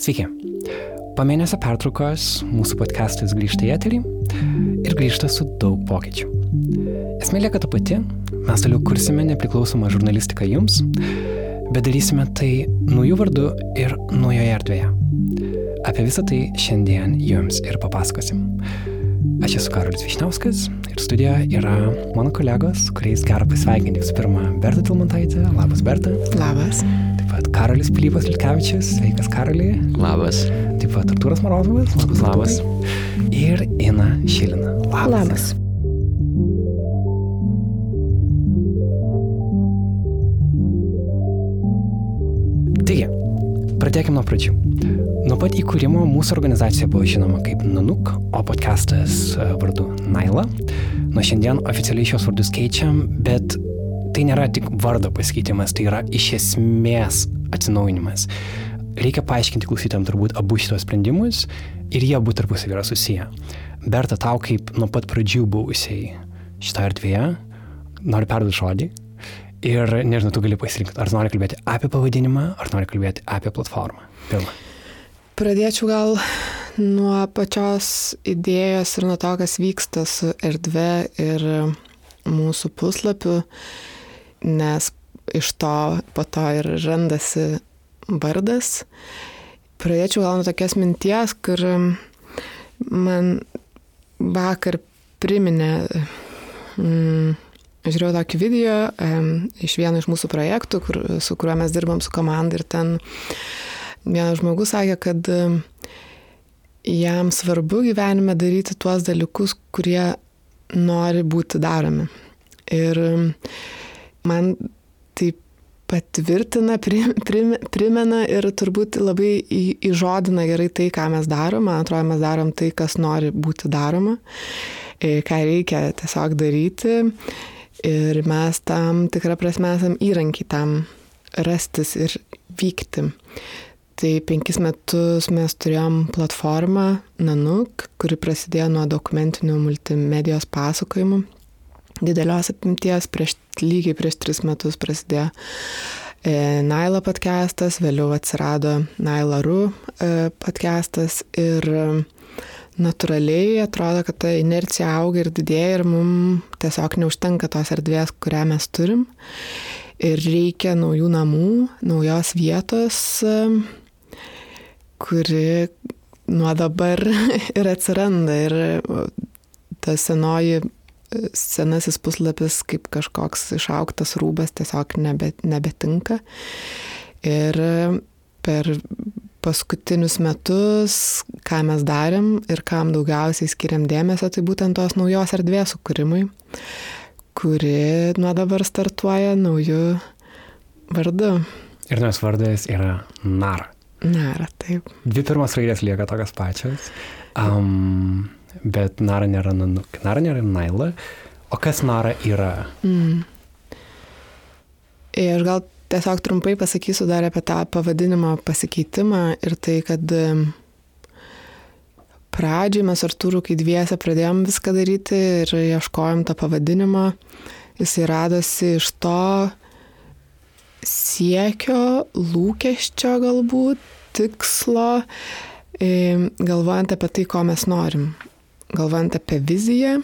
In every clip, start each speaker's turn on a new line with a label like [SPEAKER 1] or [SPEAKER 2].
[SPEAKER 1] Sveiki. Po mėnesio pertraukos mūsų podcastas grįžta į eterį ir grįžta su daug pokyčių. Esmė lieka ta pati, mes toliau kursime nepriklausomą žurnalistiką jums, bet darysime tai naujų vardų ir naujoje erdvėje. Apie visą tai šiandien jums ir papasakosim. Aš esu Karolis Višniauskas ir studijoje yra mano kolegos, kuriais gera pasveikinti visų pirma Berta Tilmantaitė. Labas, Berta.
[SPEAKER 2] Labas.
[SPEAKER 1] Pat Karolis Pilypas Litkevičius. Sveikas, Karoliai.
[SPEAKER 3] Labas.
[SPEAKER 1] Taip pat Artūras Marozovas. Labas.
[SPEAKER 3] Labas.
[SPEAKER 1] Artūrai. Ir Ina Šilina. Labas.
[SPEAKER 2] Labas.
[SPEAKER 1] Taigi, pradėkime nuo pradžių. Nuo pat įkūrimo mūsų organizacija buvo žinoma kaip Nanuk, o podcastas e, vardu Naila. Nuo šiandien oficialiai šios vardus keičiam, bet tai nėra tik vardo pasikeitimas, tai yra iš esmės atsinaujinimas. Reikia paaiškinti klausytėm turbūt abu šitos sprendimus ir jie abu tarpusavį yra susiję. Berta, tau kaip nuo pat pradžių buvusiai šitoje erdvėje, noriu perduoti žodį. Ir nežinau, tu gali pasirinkti, ar nori kalbėti apie pavadinimą, ar nori kalbėti apie platformą. Pirma.
[SPEAKER 2] Pradėčiau gal nuo pačios idėjos ir nuo to, kas vyksta su erdve ir mūsų puslapiu, nes iš to po to ir randasi vardas. Pradėčiau gal nuo tokios minties, kur man vakar priminė, mm, žiūrėjau tokį video um, iš vieno iš mūsų projektų, kur, su kuriuo mes dirbam su komanda ir ten vienas žmogus sakė, kad um, jam svarbu gyvenime daryti tuos dalykus, kurie nori būti daromi. Ir man tai patvirtina, prim, prim, primena ir turbūt labai į, įžodina gerai tai, ką mes darom. Man atrodo, mes darom tai, kas nori būti daroma, ką reikia tiesiog daryti. Ir mes tam tikrą prasme esam įrankiai tam rastis ir vykti. Tai penkis metus mes turėjom platformą Nanuk, kuri prasidėjo nuo dokumentinių multimedijos pasakojimų. Didelios apimties, prieš, lygiai prieš tris metus prasidėjo e, Naila podcastas, vėliau atsirado Naila Ru e, podcastas ir e, natūraliai atrodo, kad ta inercija auga ir didėja ir mums tiesiog neužtenka tos erdvės, kurią mes turim. Ir reikia naujų namų, naujos vietos, kuri nuo dabar ir atsiranda. Ir ta senoji senasis puslapis kaip kažkoks išauktas rūbas tiesiog nebe, nebetinka. Ir per paskutinius metus, ką mes darėm ir kam daugiausiai skiriam dėmesio, tai būtent tos naujos erdvės sukūrimui, kuri nuo dabar startuoja naujų vardu.
[SPEAKER 1] Ir nors vardas yra Nara.
[SPEAKER 2] Nara, taip.
[SPEAKER 1] Dvi pirmos raidės lieka tokios pačios, um, bet Nara nėra Nanuk, Nara nėra Naila. O kas Nara yra?
[SPEAKER 2] Mm. Ir aš gal tiesiog trumpai pasakysiu dar apie tą pavadinimo pasikeitimą ir tai, kad pradžiai mes Artūrų, kai dviese pradėjom viską daryti ir ieškojom tą pavadinimą, jisai radosi iš to siekio, lūkesčio galbūt, tikslo, galvojant apie tai, ko mes norim, galvojant apie viziją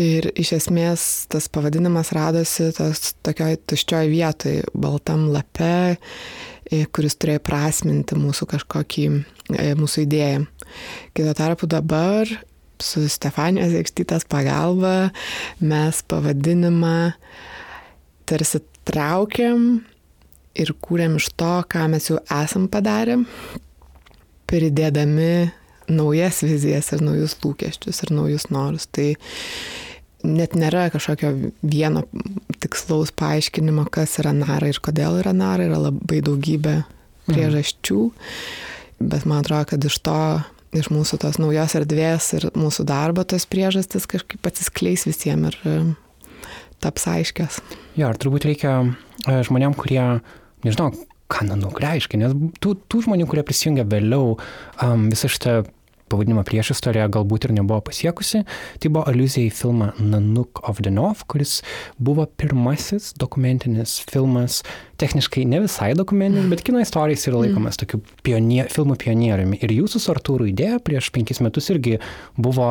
[SPEAKER 2] Ir iš esmės tas pavadinimas radosi tos tokioj tuščioj vietoj, baltam lape, kuris turėjo prasminti mūsų kažkokį, mūsų idėją. Kito tarpu dabar su Stefanijos Ekštytas pagalba mes pavadinimą tarsi traukiam ir kūrėm iš to, ką mes jau esam padarę, pridėdami naujas vizijas ir naujus lūkesčius ir naujus norus. Tai net nėra kažkokio vieno tikslaus paaiškinimo, kas yra nara ir kodėl yra nara, yra labai daugybė priežasčių, bet man atrodo, kad iš to, iš mūsų tos naujos erdvės ir mūsų darbo tos priežastis kažkaip atsiskleis visiems ir e, taps aiškios.
[SPEAKER 1] Jo, ar turbūt reikia e, žmonėm, kurie, nežinau, ką nanuk reiškia, nes tų, tų žmonių, kurie prisijungia vėliau, um, visą šitą pavadinimą prieš istoriją galbūt ir nebuvo pasiekusi. Tai buvo aluzija į filmą Nanook of the North, kuris buvo pirmasis dokumentinis filmas techniškai ne visai dokumentinis, bet kino istorijos yra laikomas tokiu pionier, filmų pionieriumi. Ir jūsų su Artūru idėja prieš penkis metus irgi buvo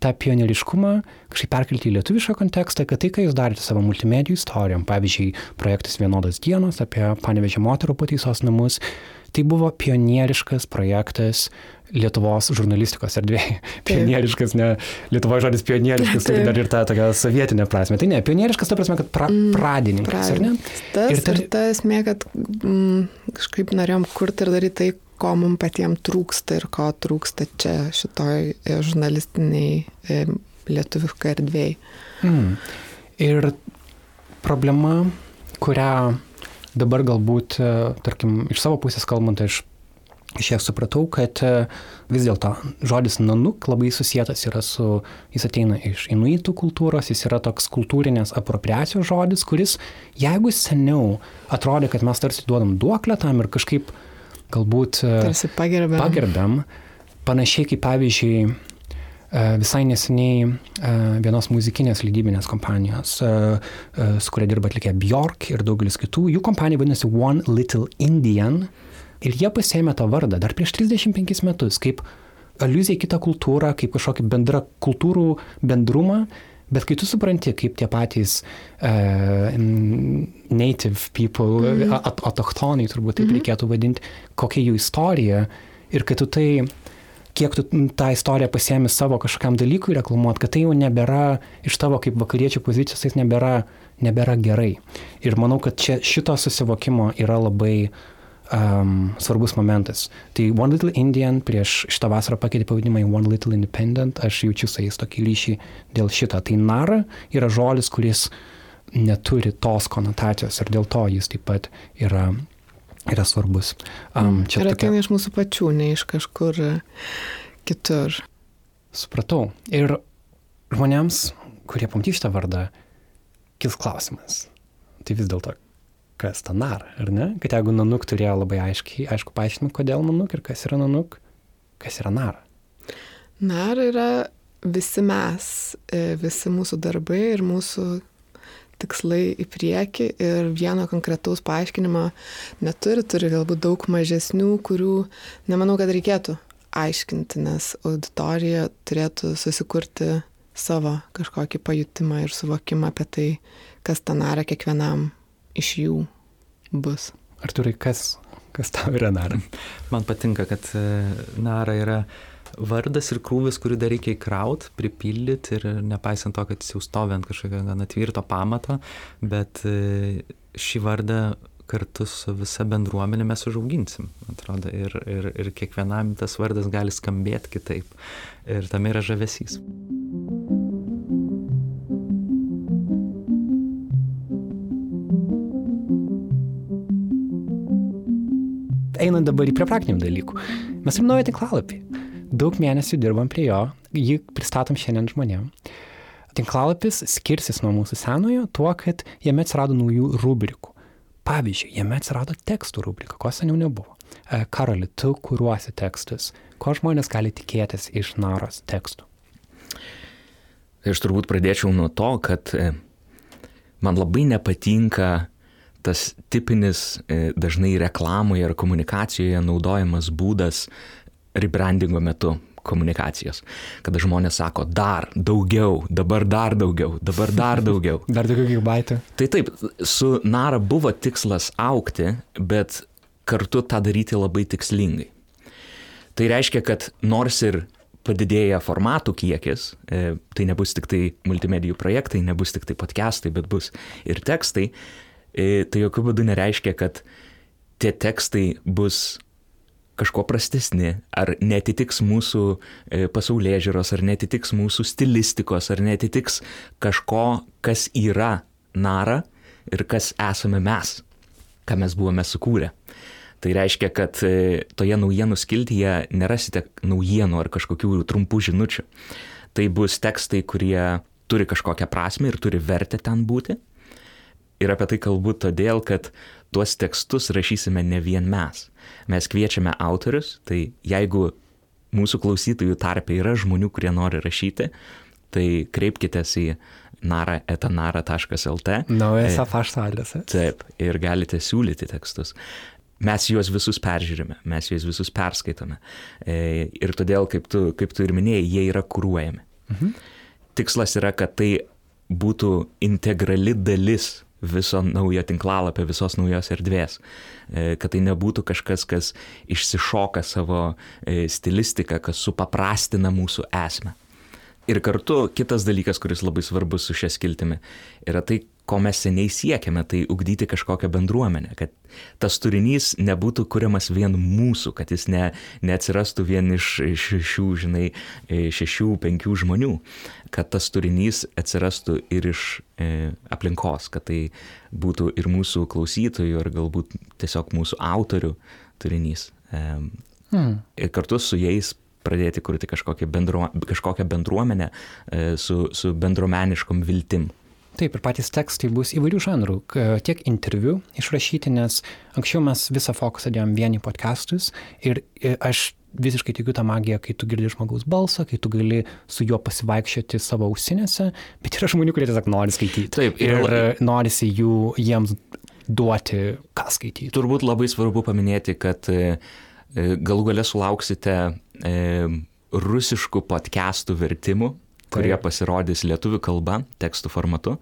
[SPEAKER 1] tą pionieriškumą kažkaip perkelti į lietuvišką kontekstą, kad tai, ką jūs darėte savo multimedijų istorijom, pavyzdžiui, projektas Vienodas dienos apie panevežę moterų pataisos namus, tai buvo pionieriškas projektas Lietuvos žurnalistikos erdvėje. Pionieriškas, ne Lietuvoje žodis pionieriškas, tai dar ir ta tokia sovietinė prasme. Tai ne, pionieriškas ta prasme, kad pra, mm, pradininkas, ar ne?
[SPEAKER 2] Tas ir, tar... ir ta esmė, kad mm, kažkaip norėjom kurti ir daryti tai, ko mums patiems trūksta ir ko trūksta čia šitoj e, žurnalistiniai e, lietuviškai erdvėjai. Mm.
[SPEAKER 1] Ir problema, kurią dabar galbūt, e, tarkim, iš savo pusės kalbant, aš iš ją supratau, kad e, vis dėlto žodis nanuk labai susijęs yra su, jis ateina iš inuitų kultūros, jis yra toks kultūrinės apropriacijos žodis, kuris, jeigu seniau atrodė, kad mes tarsi duodam duoklę tam ir kažkaip galbūt
[SPEAKER 2] e, tarsi pagerbėm.
[SPEAKER 1] pagerbėm, panašiai kaip pavyzdžiui visai neseniai vienos muzikinės lydybinės kompanijos, su kuria dirba atlikė Bjork ir daugelis kitų, jų kompanija vadinasi One Little Indian Ir jie pasėmė tą vardą dar prieš 35 metus kaip aliuzija į kitą kultūrą, kaip kažkokį bendrą kultūrų bendrumą, bet kai tu supranti, kaip tie patys uh, native people, mm -hmm. at, autochtonai turbūt taip mm -hmm. reikėtų vadinti, kokia jų istorija ir kad tu tai kiek tu tą istoriją pasiemi savo kažkam dalykui reklamuot, kad tai jau nebėra iš tavo kaip vakariečių pozicijos, tai nebėra, nebėra gerai. Ir manau, kad čia šito susivokimo yra labai um, svarbus momentas. Tai One Little Indian prieš šitą vasarą pakeitė pavadinimą į One Little Independent, aš jaučiu su jais tokį ryšį dėl šito. Tai nara yra žodis, kuris neturi tos konotacijos ir dėl to jis taip pat yra, yra svarbus.
[SPEAKER 2] Um, čia ir ateina tokia... iš mūsų pačių, ne iš kažkur kitur.
[SPEAKER 1] Supratau. Ir žmonėms, kurie pamatys šitą vardą, kils klausimas. Tai vis dėlto, kas ta nar, ar ne? Kad jeigu nanuk turėjo labai aiškiai, aišku, paaiškinti, kodėl nanuk ir kas yra nanuk, kas yra nar.
[SPEAKER 2] Nar yra visi mes, e, visi mūsų darbai ir mūsų tikslai į priekį ir vieno konkretaus paaiškinimo neturi, turi galbūt daug mažesnių, kurių nemanau, kad reikėtų aiškinti, nes auditorija turėtų susikurti savo kažkokį pajutimą ir suvokimą apie tai, kas ta nara kiekvienam iš jų bus.
[SPEAKER 1] Ar turi kas, kas tau yra Nara?
[SPEAKER 3] Man patinka, kad e, Nara yra vardas ir krūvis, kurį dar reikia įkraut, pripildyti ir nepaisant to, kad jis jau stovi ant kažkokio gana tvirto pamato, bet e, šį vardą kartu su visa bendruomenė mes užauginsim, atrodo, ir, ir, ir kiekvienam tas vardas gali skambėti kitaip. Ir tam yra žavesys.
[SPEAKER 1] einant dabar į prie praktinių dalykų. Mes turim naują tinklalapį. Daug mėnesių dirbam prie jo, jį pristatom šiandien žmonėm. Tinklalapis skirsis nuo mūsų senojo tuo, kad jame atsirado naujų rubrikų. Pavyzdžiui, jame atsirado tekstų rubrika, ko seniau nebuvo. E, Karoli, tu kūruosi tekstus. Ko žmonės gali tikėtis iš naros tekstų?
[SPEAKER 4] Tai aš turbūt pradėčiau nuo to, kad e, man labai nepatinka tas tipinis e, dažnai reklamoje ar komunikacijoje naudojamas būdas rebrandingo metu komunikacijos. Kada žmonės sako dar daugiau, dabar dar daugiau, dabar dar daugiau.
[SPEAKER 1] dar daugiau gigabaitų.
[SPEAKER 4] Tai taip, su Nara buvo tikslas aukti, bet kartu tą daryti labai tikslingai. Tai reiškia, kad nors ir padidėja formatų kiekis, e, tai nebus tik tai multimedijų projektai, nebus tik tai podcastai, bet bus ir tekstai, E, tai jokių būdų nereiškia, kad tie tekstai bus kažko prastesni, ar netitiks mūsų e, pasaulyje žiūros, ar netitiks mūsų stilistikos, ar netitiks kažko, kas yra nara ir kas esame mes, ką mes buvome sukūrę. Tai reiškia, kad e, toje naujienų skiltyje nerasite naujienų ar kažkokių trumpų žinučių. Tai bus tekstai, kurie turi kažkokią prasme ir turi vertę ten būti Ir apie tai kalbu todėl, kad tuos tekstus rašysime ne vien mes. Mes kviečiame autorius, tai jeigu mūsų klausytojų tarpe yra žmonių, kurie nori rašyti, tai kreipkitės į nara.nara.lt.
[SPEAKER 1] Naujas
[SPEAKER 4] E,
[SPEAKER 1] pašto adresas.
[SPEAKER 4] Taip, ir galite siūlyti tekstus. Mes juos visus peržiūrime, mes juos visus perskaitome. E, Ir todėl, kaip tu, kaip tu ir minėjai, jie yra kūruojami.
[SPEAKER 1] Mhm.
[SPEAKER 4] Tikslas yra, kad tai būtų integrali dalis viso naujo tinklalapio, visos naujos erdvės. E, Kad tai nebūtų kažkas, kas išsišoka savo e, stilistiką, kas supaprastina mūsų esmę. Ir kartu kitas dalykas, kuris labai svarbus su šia skiltimi, yra tai, ko mes seniai siekiame, tai ugdyti kažkokią bendruomenę, kad tas turinys nebūtų kuriamas vien mūsų, kad jis ne, neatsirastų vien iš šešių, žinai, e, šešių, penkių žmonių, kad tas turinys atsirastų ir iš e, aplinkos, kad tai būtų ir mūsų klausytojų, ar galbūt tiesiog mūsų autorių turinys.
[SPEAKER 1] Hmm.
[SPEAKER 4] ir kartu su jais pradėti kurti kažkokią, bendruo, kažkokią bendruomenę e, su, su bendruomeniškom viltim.
[SPEAKER 1] Taip, ir patys tekstai bus įvairių žanrų, tiek interviu išrašyti, nes anksčiau mes visą fokusą dėjom vien į podcastus ir ir aš visiškai tikiu tą magiją, kai tu girdi žmogaus balsą, kai tu gali su juo pasivaikščioti savo ausinėse, bet yra žmonių, kurie tiesiog nori skaityti.
[SPEAKER 4] Taip,
[SPEAKER 1] ir e, norisi jų, jiems duoti, ką skaityti.
[SPEAKER 4] Turbūt labai svarbu paminėti, kad e, e, galų gale sulauksite e, rusiškų podcastų vertimų kurie pasirodys lietuvių kalba, tekstų formatu.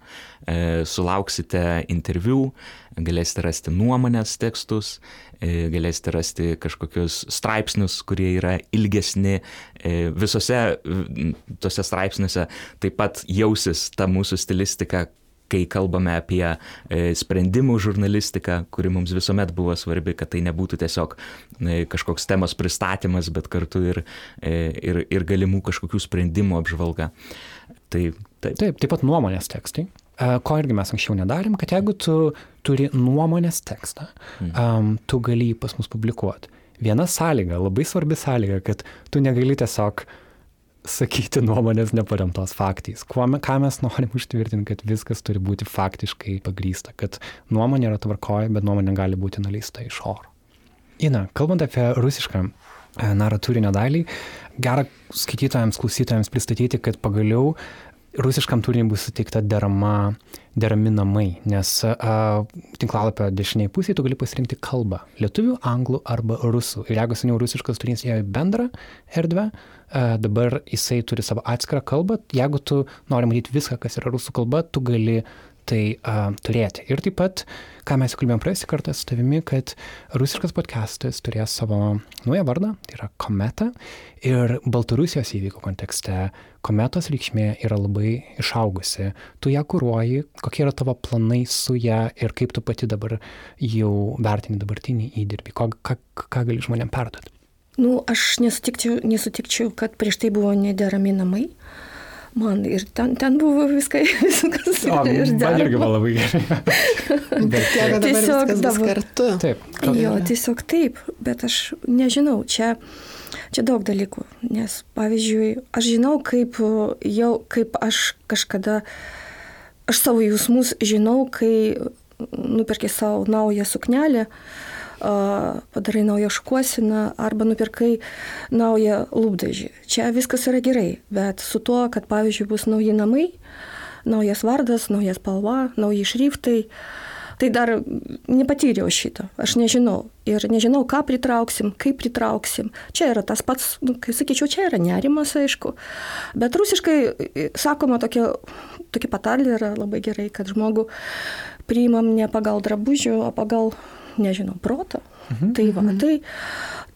[SPEAKER 4] E, sulauksite interviu, galėsite rasti nuomonės tekstus, e, galėsite rasti kažkokius straipsnius, kurie yra ilgesni. E, visose tose straipsniuose taip pat jausis ta mūsų stilistika, kai kalbame apie e, sprendimų žurnalistiką, kuri mums visuomet buvo svarbi, kad tai nebūtų tiesiog e, kažkoks temos pristatymas, bet kartu ir, e, ir, ir galimų kažkokių sprendimų apžvalga. Tai taip.
[SPEAKER 1] Taip, taip pat nuomonės tekstai. Ko irgi mes anksčiau nedarėm, kad jeigu tu turi nuomonės tekstą, um, tu gali jį pas mus publikuoti. Viena sąlyga, labai svarbi sąlyga, kad tu negali tiesiog sakyti nuomonės neparemtos faktais. Kuo, ką mes norim užtvirtinti, kad viskas turi būti faktiškai pagrysta, kad nuomonė yra tvarkoja, bet nuomonė gali būti nuleista iš oro. Ina, kalbant apie rusišką e, naro turinio dalį, gera skaitytojams, klausytojams pristatyti, kad pagaliau rusiškam turiniui bus suteikta derama, derami namai, nes a, tinklalapio dešiniai pusėje tu gali pasirinkti kalbą - lietuvių, anglų arba rusų. Ir jeigu seniau rusiškas turinys ėjo į bendrą erdvę, a, dabar jisai turi savo atskirą kalbą. Jeigu tu nori matyti viską, kas yra rusų kalba, tu gali tai uh, turėti. Ir taip pat, ką mes kalbėjome praėjusį kartą su tavimi, kad rusiškas podcastas turės savo naują vardą, tai yra Kometa. Ir Baltarusijos įvykių kontekste Kometos reikšmė yra labai išaugusi. Tu ją kūruoji, kokie yra tavo planai su ją ir kaip tu pati dabar jau vertini dabartinį įdirbį, ko, ką, ką gali žmonėm perduoti.
[SPEAKER 5] Nu, aš nesutikčiau, nesutikčiau, kad prieš tai buvo nederami namai. Man ir ten, ten buvo viskai, viskas.
[SPEAKER 1] O,
[SPEAKER 5] ir
[SPEAKER 1] man
[SPEAKER 5] derama.
[SPEAKER 1] irgi buvo labai gerai. Bet,
[SPEAKER 5] Tiesiog dabar-
[SPEAKER 2] kartu.
[SPEAKER 1] taip.
[SPEAKER 5] Jo, tiesiog taip, bet aš nežinau, čia, čia daug dalykų, nes pavyzdžiui, aš žinau, kaip jau, kaip aš kažkada, aš savo jausmus žinau, kai nuperki savo naują suknelę, padarai naują šukuosiną arba nupirkai naują lūpdažį. Čia viskas yra gerai, bet su tuo, kad pavyzdžiui bus nauji namai, naujas vardas, naujas spalva, nauji šriftai, tai dar nepatyriau šito, aš nežinau. Ir nežinau, ką pritrauksim, kaip pritrauksim. Čia yra tas pats, nu, kai sakyčiau, čia yra nerimas, aišku. Bet rusiškai sakoma tokia, tokia patarlė yra labai gerai, kad žmogų priimam ne pagal drabužių, o pagal, nežinau, protą. Mhm. Tai va, tai,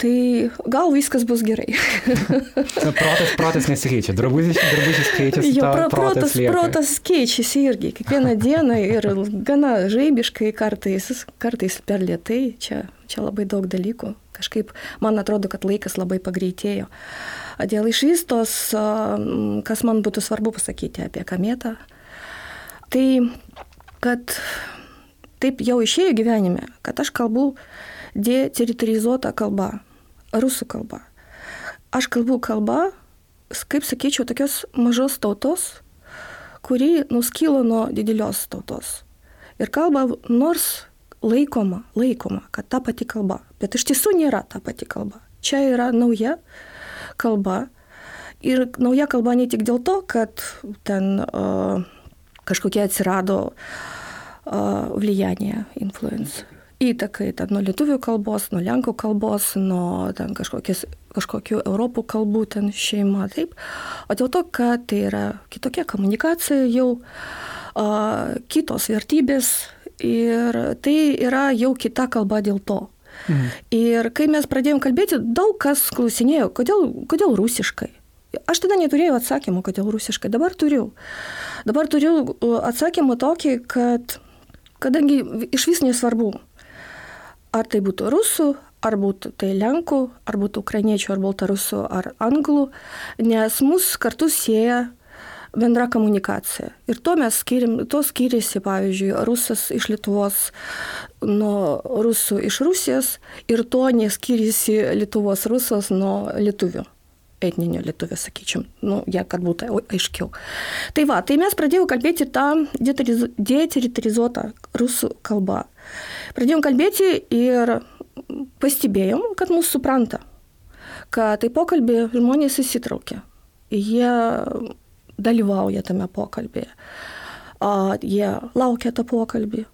[SPEAKER 5] tai gal viskas bus gerai.
[SPEAKER 1] Protas, protas nesikeičia, drabužis, drabužis keičiasi,
[SPEAKER 5] Jo, pro, protas,
[SPEAKER 1] protas,
[SPEAKER 5] protas keičiasi irgi kiekvieną dieną ir gana žaibiškai kartais, kartais per lietai. Čia, čia labai daug dalykų. Kažkaip man atrodo, kad laikas labai pagreitėjo. Dėl išvystos, kas man būtų svarbu pasakyti apie kametą, tai kad taip jau išėjo gyvenime, kad aš kalbu deteritorizuota kalba, rusų kalba. Aš kalbu kalba, s- kaip sakyčiau, tokios mažos tautos, kuri nuskilo nuo didelios tautos. Ir kalba nors laikoma, laikoma, kad ta pati kalba, bet iš tiesų nėra ta pati kalba. Čia yra nauja kalba. Ir nauja kalba ne tik dėl to, kad ten uh, kažkokie atsirado uh, влияние, influence. Įtakai ten nuo lietuvių kalbos, nuo lenkų kalbos, nuo ten kažkokios, kažkokių Europų kalbų ten šeima, taip. O dėl to, kad tai yra kitokia komunikacija jau, uh, kitos vertybės ir tai yra jau kita kalba dėl to. Mhm. Ir kai mes pradėjom kalbėti, daug kas klausinėjo, kodėl, kodėl rusiškai. Aš tada neturėjau atsakymų, kodėl rusiškai, dabar turiu. Dabar turiu atsakymą tokį, kad kadangi iš vis nesvarbu, ar tai būtų rusų, ar būtų tai lenkų, ar būtų ukrainiečių, ar baltarusų, ar anglų, nes mus kartu sieja bendra komunikacija. Ir to mes skiriam, to skiriasi, pavyzdžiui, rusas iš Lietuvos nuo rusų iš Rusijos ir to neskiriasi Lietuvos rusas nuo lietuvių etninio lietuvio, sakyčiau, nu, ja, kad būtų aiškiau. Tai va, tai mes pradėjome kalbėti tą deteritorizuotą rusų kalbą. Pradėjom kalbėti ir pastebėjom, kad mūsų supranta, kad tai pokalbį žmonės įsitraukia. Jie dalyvauja tame pokalbėje. Jie laukia tą pokalbį.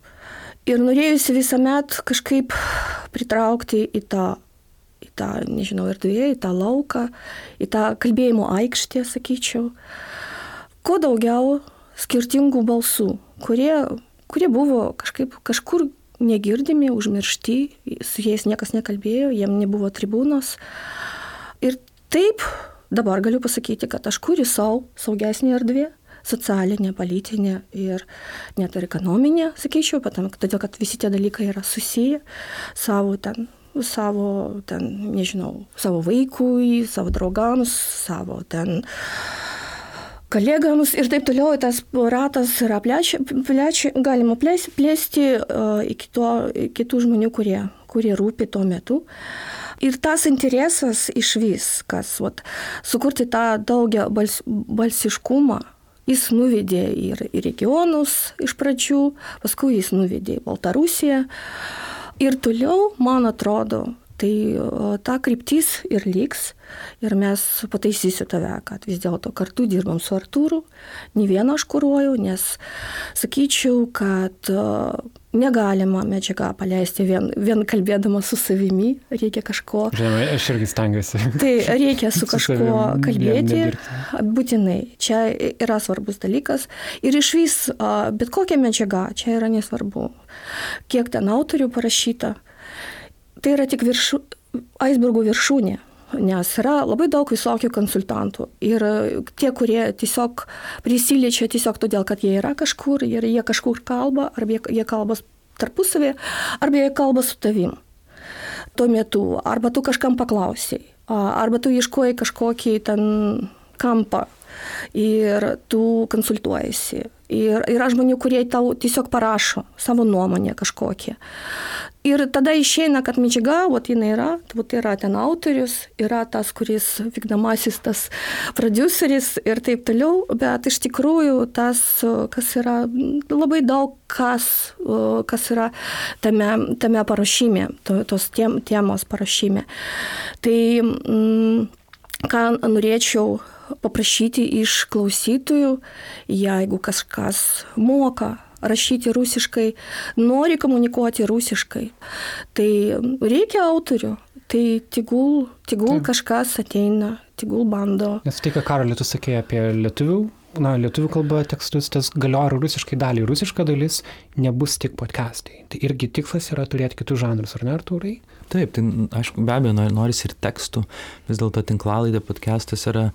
[SPEAKER 5] Ir norėjusi visuomet kažkaip pritraukti į tą į tą, nežinau, erdvėje, į tą lauką, į tą kalbėjimo aikštę, sakyčiau. Kuo daugiau skirtingų balsų, kurie, kurie buvo kažkaip kažkur negirdimi, užmiršti, su jais niekas nekalbėjo, jiem nebuvo tribūnos. Ir taip dabar galiu pasakyti, kad aš kuriu savo saugesnį erdvę, socialinė, politinė ir net ir ekonominė, sakyčiau, todėl kad visi tie dalykai yra susiję savo ten savo, ten, nežinau, savo vaikui, savo draugams, savo ten kolegams ir taip toliau tas ratas yra plečia, plečia, galima plėsti, plėsti iki, to, kitų žmonių, kurie, kurie rūpi tuo metu. Ir tas interesas iš viskas, vat, sukurti tą daugia bals, balsiškumą, jis nuvedė ir į regionus iš pradžių, paskui jis nuvedė į Baltarusiją. Ir toliau, man atrodo, tai ta kryptis ir liks. Ir mes pataisysiu tave, kad vis dėlto kartu dirbam su Artūru, ne vieną aš kūruoju, nes sakyčiau, kad negalima medžiagą paleisti vien, vien kalbėdama su savimi, reikia kažko.
[SPEAKER 1] Žinoma, aš irgi stengiuosi.
[SPEAKER 5] Tai reikia su kažkuo kalbėti, būtinai. Čia yra svarbus dalykas. Ir iš vis, bet kokia medžiaga, čia yra nesvarbu, kiek ten autorių parašyta tai yra tik viršu, aisbergo viršūnė. Nes yra labai daug visokių konsultantų. Ir tie, kurie tiesiog prisiliečia tiesiog todėl, kad jie yra kažkur ir jie kažkur kalba, arba jie, jie kalba tarpusavį, arba jie kalba su tavim. Tuo metu, arba tu kažkam paklausiai, arba tu ieškoji kažkokį ten kampą ir tu konsultuojasi. Ir yra žmonių, kurie tau tiesiog parašo savo nuomonę kažkokią. Ir tada išeina, kad medžiaga, o jinai yra, tai yra ten autorius, yra tas, kuris vykdomasis, tas produceris ir taip toliau, bet iš tikrųjų tas, kas yra labai daug kas, kas yra tame, tame parašyme, tos tiem, temos parašyme. Tai mm, ką norėčiau paprašyti iš klausytojų, jeigu kažkas moka rašyti rusiškai, nori komunikuoti rusiškai, tai reikia autorių, tai tegul, tegul kažkas ateina, tegul bando.
[SPEAKER 1] Nes tai, ką Karolė tu sakė apie lietuvių na, lietuvių kalba tekstus, tas galioja rusiškai daliai. Rusiška dalis nebus tik podcastai. Tai irgi tikslas yra turėti kitus žanrus, ar ne, Artūrai?
[SPEAKER 3] Taip, tai aišku, be abejo, norisi ir tekstų. Vis dėlto tinklalaidė podcastas yra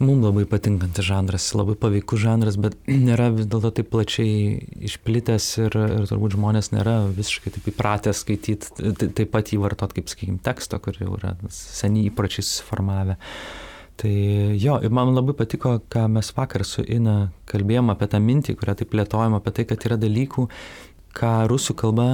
[SPEAKER 3] mums labai patinkantis žanras, labai paveikus žanras, bet nėra vis dėlto taip plačiai išplitęs ir, ir turbūt žmonės nėra visiškai taip įpratę skaityti, taip pat jį vartot kaip, sakykime, teksto, kur jau yra seniai įpročiai susiformavę. Tai jo, ir man labai patiko, ką mes vakar su Ina kalbėjom apie tą mintį, kurią taip plėtojom, apie tai, kad yra dalykų, ką rusų kalba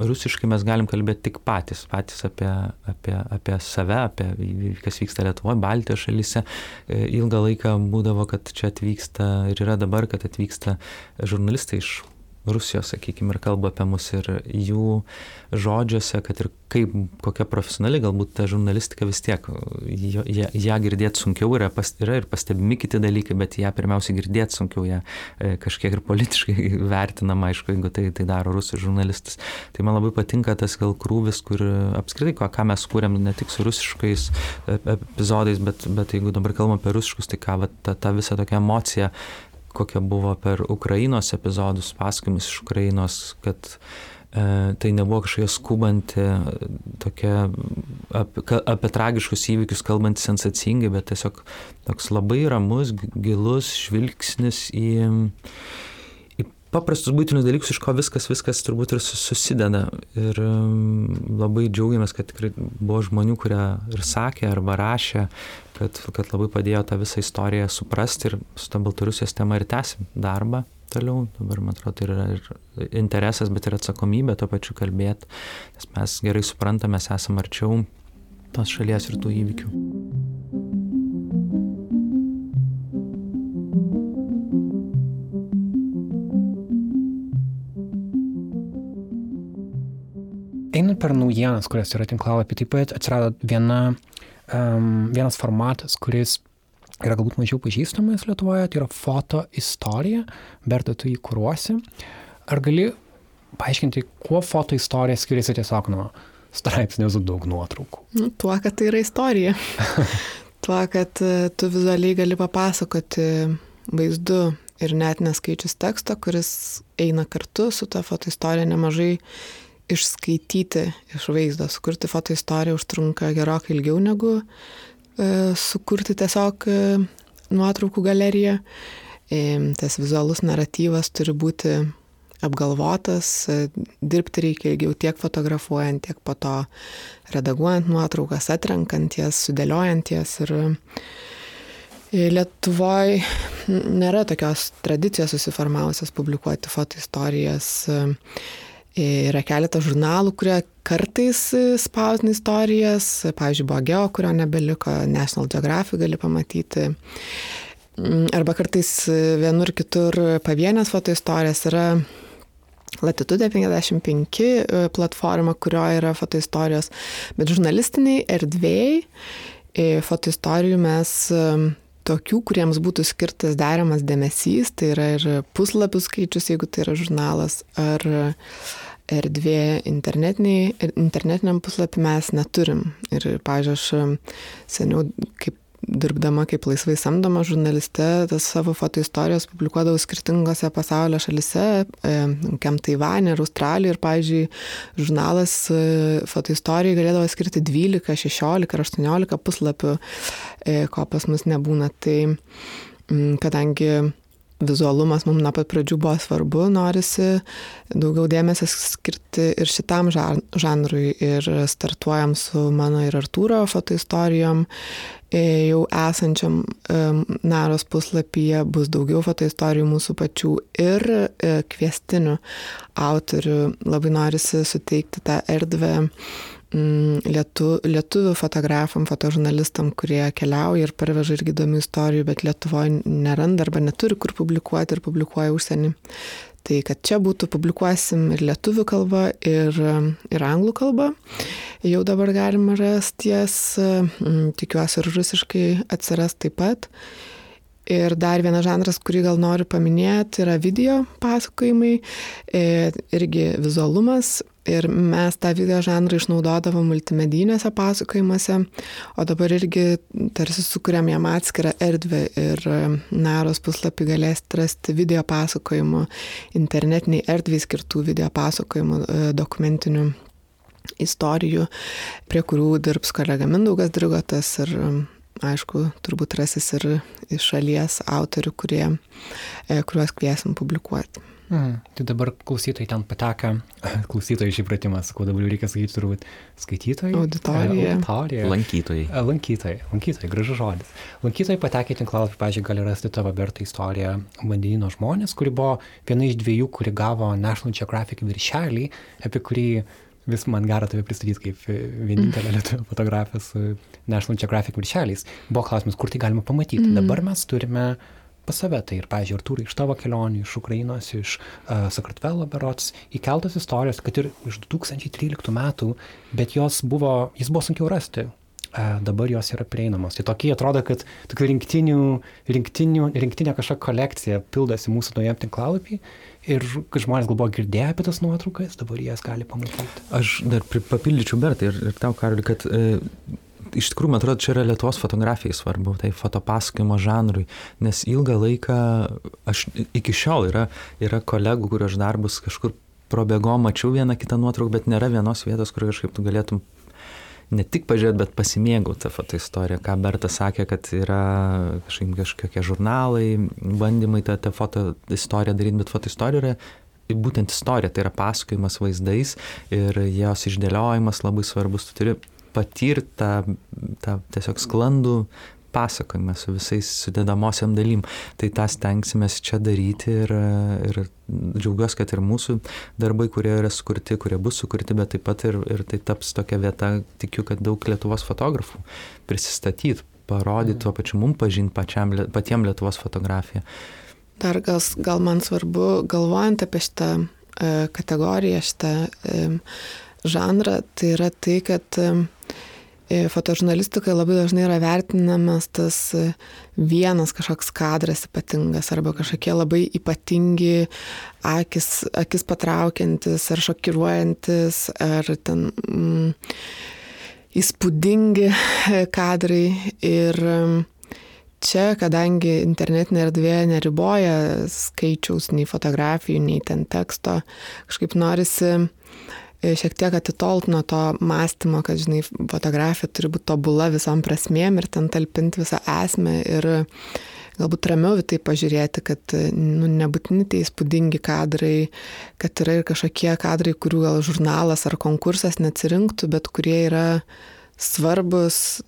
[SPEAKER 3] rusiškai mes galim kalbėti tik patys, patys apie, apie, apie save, apie kas vyksta Lietuvoje, Baltijos šalyse. E, ilgą laiką būdavo, kad čia atvyksta ir yra dabar, kad atvyksta žurnalistai iš Rusijos, sakykime, ir kalba apie mus ir jų žodžiuose, kad ir kaip, kokia profesionali galbūt ta žurnalistika vis tiek, ją, ją girdėti sunkiau yra, pas, yra ir pastebimi kiti dalykai, bet ją pirmiausia girdėti sunkiau, ją e, kažkiek ir politiškai vertinama, aišku, jeigu tai, tai daro rusų žurnalistas. Tai man labai patinka tas gal krūvis, kur apskritai, ką, ką mes kūrėm ne tik su rusiškais e, epizodais, bet, bet jeigu dabar kalbam apie rusiškus, tai ką, va, ta, ta visa tokia emocija kokia buvo per Ukrainos epizodus, pasakojimus iš Ukrainos, kad e, tai nebuvo kažkokia skubanti, tokia apie, apie tragiškus įvykius kalbant sensacingai, bet tiesiog toks labai ramus, gilus žvilgsnis į, paprastus būtinius dalykus, iš ko viskas, viskas turbūt ir susideda. Ir um, labai džiaugiamės, kad tikrai buvo žmonių, kurie ir sakė arba rašė, kad, kad labai padėjo tą visą istoriją suprasti ir su tą Baltarusijos tema ir tęsim darbą toliau. Dabar, man atrodo, tai yra ir interesas, bet ir atsakomybė to pačiu kalbėti, nes mes gerai suprantame, mes esame arčiau tos šalies ir tų įvykių.
[SPEAKER 1] Einant per naujienas, kurios yra tinklalapį, taip pat atsirado viena, um, vienas formatas, kuris yra galbūt mažiau pažįstamas Lietuvoje, tai yra foto istorija, Berta, tu jį kūruosi. Ar gali paaiškinti, kuo foto istorija skiriasi tiesiog nuo straipsnio su daug nuotraukų?
[SPEAKER 2] Nu, tuo, kad tai yra istorija. tuo, kad e, tu vizualiai gali papasakoti vaizdu ir net neskaičius teksto, kuris eina kartu su ta foto istorija nemažai išskaityti iš vaizdo, sukurti foto istoriją užtrunka gerokai ilgiau negu e, sukurti tiesiog e, nuotraukų galeriją. E, tas vizualus naratyvas turi būti apgalvotas, dirbti reikia ilgiau tiek fotografuojant, tiek po to redaguojant nuotraukas, atrenkant jas, sudėliojant jas. Ir Lietuvoje nėra tokios tradicijos susiformavusios publikuoti foto istorijas. E, Yra keletas žurnalų, kurie kartais spausina istorijas, pavyzdžiui, buvo Geo, kurio nebeliko, National Geographic gali pamatyti. Mm, arba kartais vienur kitur pavienės foto istorijas yra Latitude 55 e, platforma, kurioje yra foto istorijos, bet žurnalistiniai erdvėjai e, foto istorijų mes e, tokių, kuriems būtų skirtas deramas dėmesys, tai yra ir puslapių skaičius, jeigu tai yra žurnalas, ar erdvė internetiniam puslapį mes neturim. Ir, pažiūrėjau, aš seniau, kaip dirbdama kaip laisvai samdoma žurnaliste, tas savo foto istorijos publikuodavau skirtingose pasaulio šalise, kiam Taivanė ir Australija. Ir, pavyzdžiui, žurnalas e, foto istorijai galėdavo skirti 12, 16 ar 18 puslapių, e, ko pas mus nebūna. Tai kadangi vizualumas mums nuo pat pradžių buvo svarbu, norisi daugiau dėmesio skirti ir šitam žanrui. Ir startuojam su mano ir Artūro fotoistorijom. E, jau esančiam Naros puslapyje bus daugiau fotoistorijų mūsų pačių ir e, kviestinių autorių. Labai norisi suteikti tą erdvę lietu, lietuvių fotografam, fotožurnalistam, kurie keliauja ir parveža irgi įdomių istorijų, bet Lietuvoje neranda arba neturi kur publikuoti ir publikuoja užsienį. Tai kad čia būtų publikuosim ir lietuvių kalba, ir, ir anglų kalba. Jau dabar galima rasti ties, mm, tikiuosi ir rusiškai atsiras taip pat. Ir dar vienas žanras, kurį gal noriu paminėti, yra video pasakojimai, e, irgi vizualumas. Ir mes tą video žanrą išnaudodavom multimedijiniuose pasakojimuose, o dabar irgi tarsi sukūrėm jam atskirą erdvę ir e, Naros puslapį galėsite rasti video pasakojimų, internetiniai erdviai skirtų video pasakojimų, e, dokumentinių istorijų, prie kurių dirbs kolega Mindaugas Drigotas ir aišku, turbūt rasis ir iš šalies autorių, kurie, e, kuriuos kviesim publikuoti.
[SPEAKER 1] Mm, tai dabar klausytojai ten pateka, klausytojai šį pratimą, sakau, dabar reikia sakyti turbūt skaitytojai.
[SPEAKER 2] Auditorija.
[SPEAKER 1] Auditorija.
[SPEAKER 4] Lankytojai.
[SPEAKER 1] Lankytojai, lankytojai, gražus žodis. Lankytojai patekę į tinklalapį, pažiūrėjau, gali rasti tavo bertą istoriją Vandenino žmonės, kuri buvo viena iš dviejų, kuri gavo National Geographic viršelį, apie kurį vis man gera tave pristatyti kaip vienintelę mm. lietuvių fotografę su National Geographic viršeliais. Buvo klausimas, kur tai galima pamatyti. Mm. Dabar mes turime pas save. Tai ir, pažiūrėjau, ir tūrai iš tavo kelionių, iš Ukrainos, iš uh, Sakartvelo berots, įkeltas istorijos, kad ir iš 2013 metų, bet jos buvo, jis buvo sunkiau rasti. Uh, dabar jos yra prieinamos. Tai tokie atrodo, kad tokių rinktinių, rinktinių, rinktinė kažkokia kolekcija pildosi mūsų naujam tinklalapį ir žmonės gal buvo girdėję apie tas nuotraukas, dabar jas gali pamatyti.
[SPEAKER 3] Aš dar papildyčiau Bertai ir, ir tau, Karoli, kad e, iš tikrųjų, man atrodo, čia yra Lietuvos fotografijai svarbu, tai fotopasakojimo žanrui, nes ilgą laiką, aš iki šiol yra, yra kolegų, kurio aš darbus kažkur probėgom, mačiau vieną kitą nuotrauką, bet nėra vienos vietos, kur kažkaip tu galėtum ne tik pažiūrėti, bet pasimėgauti tą fotoistoriją. Ką Berta sakė, kad yra kažkaip kažkokie žurnalai, bandymai tą, tą fotoistoriją daryti, bet fotoistorija yra būtent istorija, tai yra pasakojimas vaizdais ir jos išdėliojimas labai svarbus. Tu turi patirti tą, tą tiesiog sklandų pasakojimą su visais sudėdamosiam dalim. Tai tą stengsime čia daryti ir, ir džiaugiuosi, kad ir mūsų darbai, kurie yra sukurti, kurie bus sukurti, bet taip pat ir, ir tai taps tokia vieta, tikiu, kad daug Lietuvos fotografų prisistatyt, parodyt, tuo pačiu mums pažinti pačiam, patiem Lietuvos fotografiją.
[SPEAKER 2] Dar gal, gal man svarbu, galvojant apie šitą e, kategoriją, šitą e, žanrą, tai yra tai, kad E, fotožurnalistikoje labai dažnai yra vertinamas tas e, vienas kažkoks kadras ypatingas arba kažkokie labai ypatingi, akis, akis patraukiantis ar šokiruojantis ar ten mm, įspūdingi kadrai. Ir mm, čia, kadangi internetinė erdvė neriboja skaičiaus nei fotografijų, nei ten teksto, kažkaip norisi E, šiek tiek atitolt nuo to mąstymo, kad, žinai, fotografija turi būti tobula visom prasmėm ir ten talpinti visą esmę ir galbūt ramiau tai pažiūrėti, kad nu, nebūtini tie įspūdingi kadrai, kad yra ir kažkokie kadrai, kurių gal žurnalas ar konkursas neatsirinktų, bet kurie yra svarbus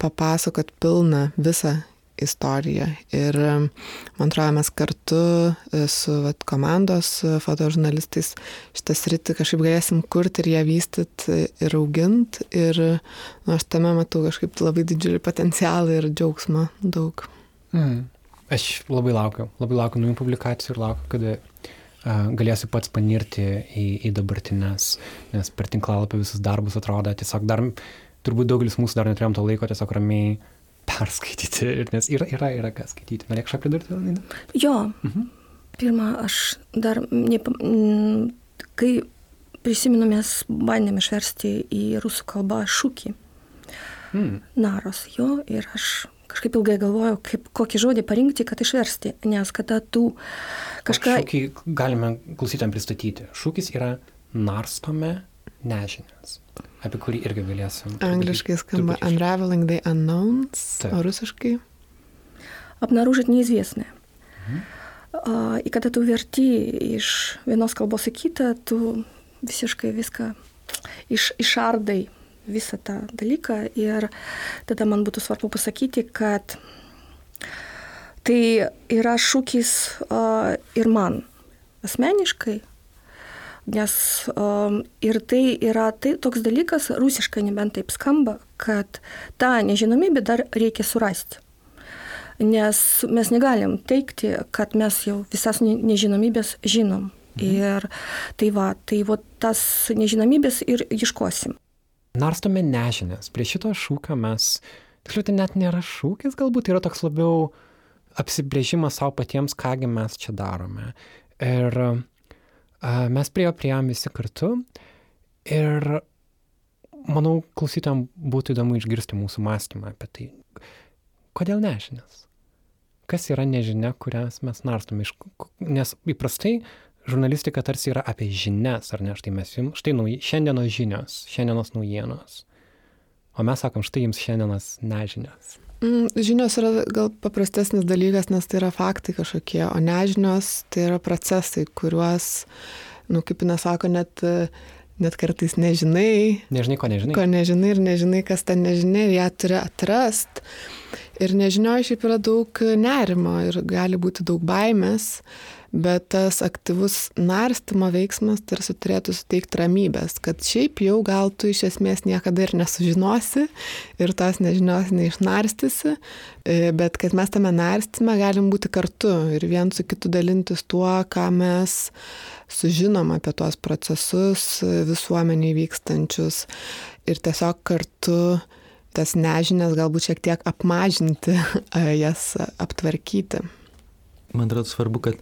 [SPEAKER 2] papasakot pilną visą istoriją. Ir man atrodo, mes kartu e, su vat, komandos fotožurnalistais šitą sritį kažkaip galėsim kurti ir ją vystyti ir auginti. Ir nu, aš tame matau kažkaip labai didžiulį potencialą ir džiaugsmą daug.
[SPEAKER 1] Mm. Aš labai laukiu, labai laukiu naujų publikacijų ir laukiu, kada galėsiu pats panirti į, į dabartinės, nes per tinklalapį visus darbus atrodo tiesiog dar, turbūt daugelis mūsų dar neturėjom to laiko tiesiog ramiai uh, perskaityti, nes yra, yra, yra ką skaityti. Norėk kažką pridurti?
[SPEAKER 5] Jo. Mhm. Pirma, aš dar, ne, kai prisimenu, mes bandėm išversti į rusų kalbą šūkį. Hmm. Naros jo ir aš kažkaip ilgai galvojau, kaip, kokį žodį parinkti, kad išversti, nes kada tu kažką...
[SPEAKER 1] Šūkį galime klausytam pristatyti. Šūkis yra narstome nežinias apie kurį irgi galėsim.
[SPEAKER 2] Angliškai skamba Unraveling the Unknowns, Taip. o rusiškai?
[SPEAKER 5] Обнаружить неизвестное. Mhm. Uh, и когда tu verti iš vienos kalbos į kitą, tu visiškai viską iš, išardai visą tą dalyką ir tada man būtų svarbu pasakyti, kad tai yra šūkis uh, ir man asmeniškai, Nes um, ir tai yra tai, toks dalykas, rusiškai nebent taip skamba, kad tą nežinomybę dar reikia surasti. Nes mes negalim teikti, kad mes jau visas nežinomybės žinom. Mhm. Ir tai va, tai va tas nežinomybės ir ieškosim.
[SPEAKER 1] Narstome nežinės. Prie šito šūkio mes, tiksliau, tai net nėra šūkis, galbūt yra toks labiau apsibrėžimas savo patiems, kągi mes čia darome. Ir Mes prie jo prieėm visi kartu ir manau, klausytam būtų įdomu išgirsti mūsų mąstymą apie tai. Kodėl nežinias? Kas yra nežinia, kurias mes narstome? Nes įprastai žurnalistika tarsi yra apie žinias, ar ne? Štai mes jums, štai nauji, šiandienos žinios, šiandienos naujienos. O mes sakom, štai jums šiandienos nežinios.
[SPEAKER 2] Mm, žinios yra gal paprastesnis dalykas, nes tai yra faktai kažkokie, o nežinios tai yra procesai, kuriuos, nu, kaip jis sako, net, net kartais nežinai.
[SPEAKER 1] Nežinai, ko nežinai.
[SPEAKER 2] Ko nežinai ir nežinai, kas ten nežinai ir ją turi atrast. Ir nežinioje šiaip yra daug nerimo ir gali būti daug baimės, bet tas aktyvus narstymo veiksmas tarsi turėtų suteikti ramybės, kad šiaip jau gal tu iš esmės niekada ir nesužinosi ir tos nežinios neišnarstysi, e, bet kad mes tame narstyme galim būti kartu ir vien su kitu dalintis tuo, ką mes sužinom apie tuos procesus visuomeniai vykstančius ir tiesiog kartu tas nežinias galbūt šiek tiek apmažinti, jas aptvarkyti.
[SPEAKER 3] Man atrodo svarbu, kad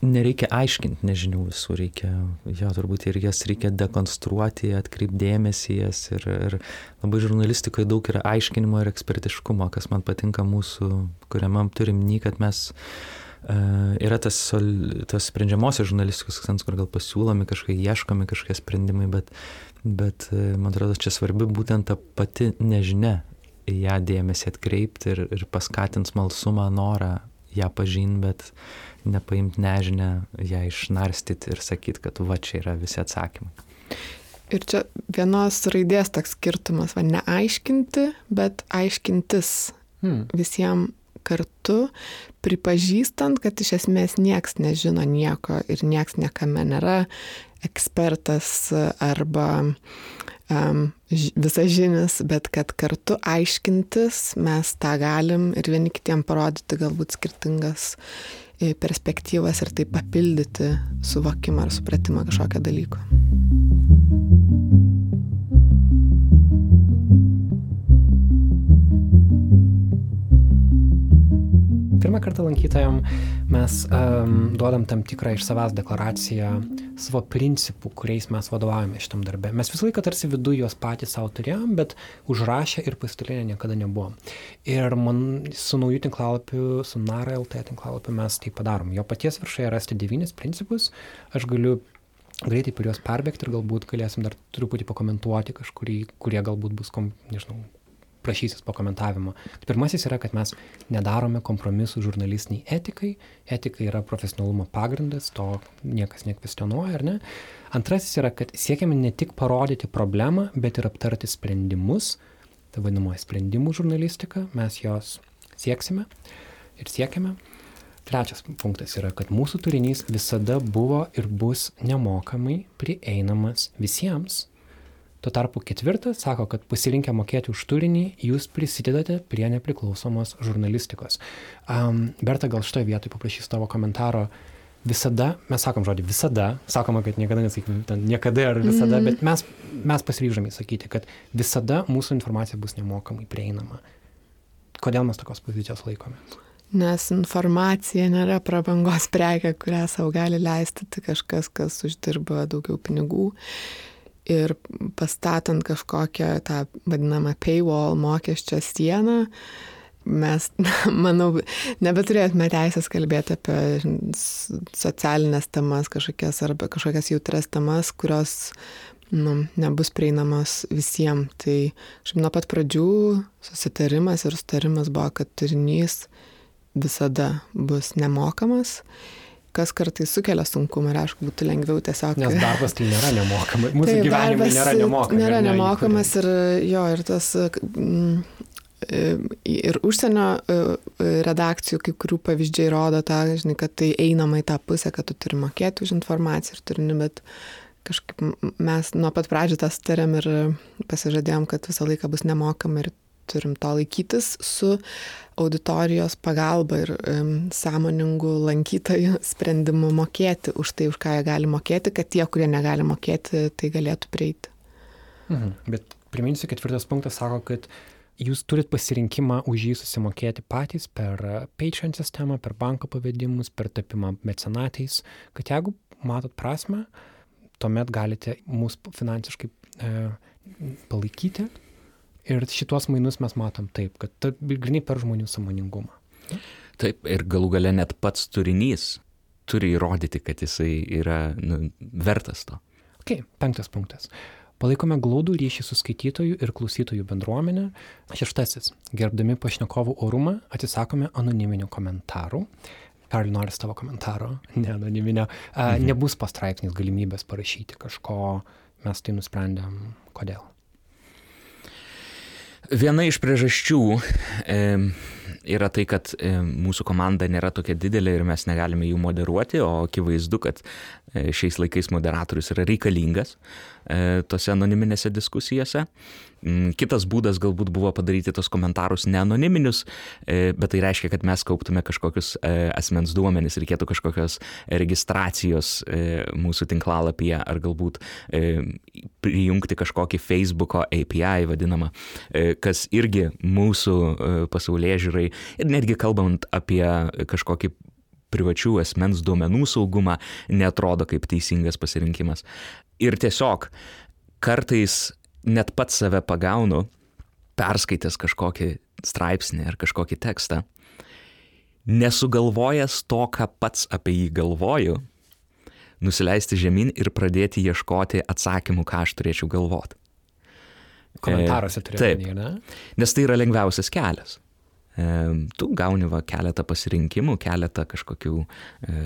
[SPEAKER 3] nereikia aiškinti nežinių visų, reikia, jo turbūt ir jas reikia dekonstruoti, atkreipdėmėsi jas ir, ir labai žurnalistikoje daug yra aiškinimo ir ekspertiškumo, kas man patinka mūsų, kuriame turim ny, kad mes uh, yra tas, tas sprendžiamosios žurnalistikos akcentas, kur gal pasiūlomi kažkai, ieškomi kažkokie sprendimai, bet, bet uh, man atrodo, čia svarbi būtent ta pati nežinia į ją dėmesį atkreipti ir, ir paskatins malsumą, norą ją pažinti, bet nepaimti nežinę, ją išnarstyti ir sakyti, kad va čia yra visi atsakymai.
[SPEAKER 2] Ir čia vienos raidės toks skirtumas, va neaiškinti, bet aiškintis hmm. visiems kartu, pripažįstant, kad iš esmės nieks nežino nieko ir nieks niekame nėra ekspertas arba um, visažinis, bet kad kartu aiškintis mes tą galim ir vieni kitiem parodyti galbūt skirtingas perspektyvas ir taip papildyti suvokimą ar supratimą kažkokio dalyko.
[SPEAKER 1] Pirmą kartą lankytojam mes um, duodam tam tikrą iš savęs deklaraciją savo principų, kuriais mes vadovaujame šitam darbė. Mes visą laiką tarsi viduje juos patys savo turėjom, bet užrašę ir pasidalinę niekada nebuvom. Ir man su naujų tinklalapiu, su Nara LT tinklalapiu mes tai padarom. Jo paties viršuje rasti devynis principus. Aš galiu greitai per juos perbėgti ir galbūt galėsim dar truputį pakomentuoti kažkurį, kurie galbūt bus, kom, nežinau, prašysis pakomentavimo. Pirmasis yra, kad mes nedarome kompromisų žurnalistiniai etikai. Etika yra profesionalumo pagrindas, to niekas nekvestionuoja, ar ne? Antrasis yra, kad siekiame ne tik parodyti problemą, bet ir aptarti sprendimus. Tai vadinamoji sprendimų žurnalistika, mes jos sieksime ir siekiame. Trečias punktas yra, kad mūsų turinys visada buvo ir bus nemokamai prieinamas visiems Tuo tarpu ketvirtas sako, kad pasirinkę mokėti už turinį, jūs prisidedate prie nepriklausomos žurnalistikos. Um, Berta, gal šitoje vietoje paprašys tavo komentaro. Visada, mes sakom žodį visada, sakoma, kad niekada nesakykime, niekada ar visada, mm. bet mes, mes pasiryžome sakyti, kad visada mūsų informacija bus nemokamai prieinama. Kodėl mes tokios pozicijos laikomės?
[SPEAKER 2] Nes informacija nėra prabangos prekė, kurią savo gali leisti tik kažkas, kas uždirba daugiau pinigų ir pastatant kažkokią tą vadinamą paywall mokesčio sieną, mes, manau, nebeturėtume teisės kalbėti apie socialinės temas kažkokias arba kažkokias jautres temas, kurios nu, nebus prieinamos visiems. Tai šiaip nuo pat pradžių susitarimas ir sutarimas buvo, kad turinys visada bus nemokamas kas kartais sukelia sunkumą ir aišku būtų lengviau tiesiog.
[SPEAKER 1] Nes darbas tai nėra nemokamas. Mūsų tai gyvenimas nėra nemokamas.
[SPEAKER 2] Nėra nemokamas ir jo, ir tas mm, ir užsienio e, redakcijų kai kurių pavyzdžiai rodo tą, žinai, kad tai einama į tą pusę, kad tu turi mokėti už informaciją ir turinį, bet kažkaip mes nuo pat pradžių tą sutarėm ir pasižadėjom, kad visą laiką bus nemokama ir turim to laikytis su auditorijos pagalba ir sąmoningų lankytojų sprendimu mokėti už tai, už ką jie gali mokėti, kad tie, kurie negali mokėti, tai galėtų prieiti.
[SPEAKER 1] Mhm. Bet priminsiu, ketvirtas punktas sako, kad jūs turit pasirinkimą už jį susimokėti patys per Patreon sistemą, per banko pavedimus, per tapimą mecenatais, kad jeigu matot prasme, tuomet galite mūsų finansiškai e, palaikyti Ir šitos mainus mes matom taip, kad ta, grinai per žmonių samoningumą.
[SPEAKER 4] Taip, ir galų gale net pats turinys turi įrodyti, kad jisai yra nu, vertas to.
[SPEAKER 1] Ok, penktas punktas. Palaikome glaudų ryšį su skaitytojų ir klausytojų bendruomenė. Šeštasis. Gerbdami pašnekovų orumą atsisakome anoniminių komentarų. Karli, nori tavo komentaro, ne anoniminio. Mhm. Nebus pastraipsnis galimybės parašyti kažko, mes tai nusprendėm, kodėl.
[SPEAKER 4] Viena iš priežasčių e, yra tai, kad e, mūsų komanda nėra tokia didelė ir mes negalime jų moderuoti, o akivaizdu, kad e, šiais laikais moderatorius yra reikalingas e, tose anoniminėse diskusijose. Mm, kitas būdas galbūt buvo padaryti tos komentarus neanoniminius, bet tai reiškia, kad mes kauptume kažkokius asmens duomenis, reikėtų kažkokios registracijos mūsų tinklalapyje ar galbūt prijungti kažkokį Facebook'o API vadinamą, kas irgi mūsų pasaulyje žiūrai ir netgi kalbant apie kažkokį privačių asmens duomenų saugumą netrodo kaip teisingas pasirinkimas. Ir tiesiog kartais net pats save pagaunu, perskaitęs kažkokį straipsnį ar kažkokį tekstą, nesugalvojęs to, ką pats apie jį galvoju, nusileisti žemyn ir pradėti ieškoti atsakymų, ką aš turėčiau galvoti.
[SPEAKER 1] Komentaruose turėtų,
[SPEAKER 4] ne? Nes tai yra lengviausias kelias tu gauni va keletą pasirinkimų, keletą kažkokių e,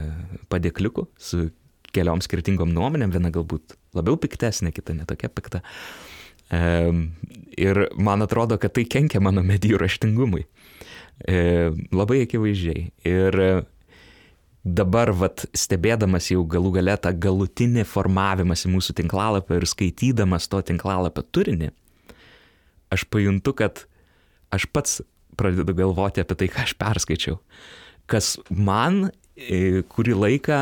[SPEAKER 4] padėkliukų su keliom skirtingom nuomonėm, viena galbūt labiau piktesnė, kita netokia pikta. E, ir man atrodo, kad tai kenkia mano medijų raštingumui. E, labai akivaizdžiai. Ir dabar, vat, stebėdamas jau galų galę tą galutinį formavimąsi mūsų tinklalapio ir skaitydamas to tinklalapio turinį, aš pajuntu, kad aš pats pradedu galvoti apie tai, ką aš perskaičiau. Kas man e, kurį laiką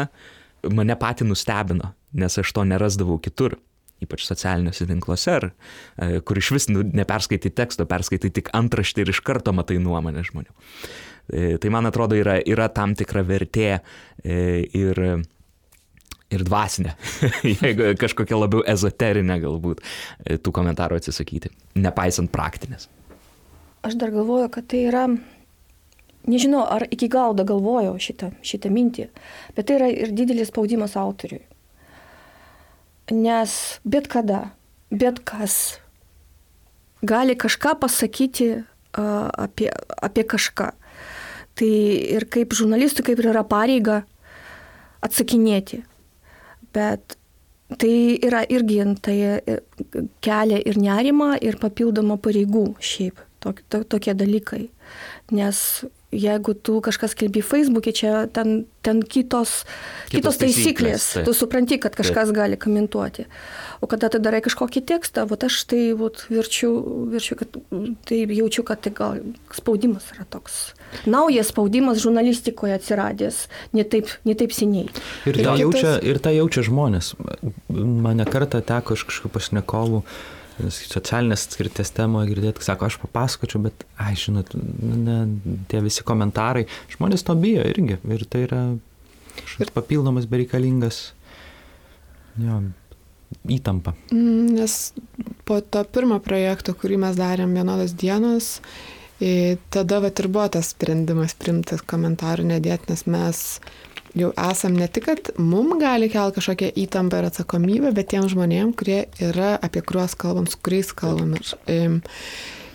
[SPEAKER 4] mane patį nustebino, nes aš to nerasdavau kitur ypač socialiniuose tinkluose, ar, e, kur iš vis nu, neperskaitai teksto, perskaitai tik antraštį ir iš karto matai nuomonę žmonių. E, tai man atrodo yra, yra tam tikra vertė ir, ir dvasinė, jeigu kažkokia labiau ezoterinė galbūt tų komentarų atsisakyti, nepaisant praktinės
[SPEAKER 5] aš dar galvoju, kad tai yra, nežinau, ar iki galo galvojau šitą, šitą mintį, bet tai yra ir didelis spaudimas autoriui. Nes bet kada, bet kas gali kažką pasakyti uh, apie, apie kažką. Tai ir kaip žurnalistui, kaip ir yra pareiga atsakinėti. Bet tai yra irgi, tai kelia ir nerima, ir papildomą pareigų šiaip tok, to, tokie dalykai. Nes jeigu tu kažkas kelbi Facebook'e, čia ten, ten kitos, kitos, kitos taisyklės, taisyklės tu supranti, kad kažkas taip. gali komentuoti. O kada tu darai kažkokį tekstą, vat aš tai vat, virčiu, virčiu, kad tai jaučiu, kad tai gal spaudimas yra toks. Naujas spaudimas žurnalistikoje atsiradęs, ne taip, ne taip seniai.
[SPEAKER 3] Ir tą, jaučia, ir tą jaučia žmonės. Mane kartą teko iš kažkokių pašnekovų socialinės atskirties temoje girdėti, sako, aš papasakočiau, bet, ai, žinot, ne, tie visi komentarai, žmonės to bijo irgi. Ir tai yra kažkoks papildomas bereikalingas jo, įtampa.
[SPEAKER 2] Mm, nes po to pirmo projekto, kurį mes darėm vienodas dienos, tada vat ir buvo tas sprendimas primtas komentarų nedėti, nes mes jau esam ne tik, kad mum gali kelti kažkokią įtampą ir atsakomybę, bet tiem žmonėm, kurie yra, apie kuriuos kalbam, su kuriais kalbam. Ir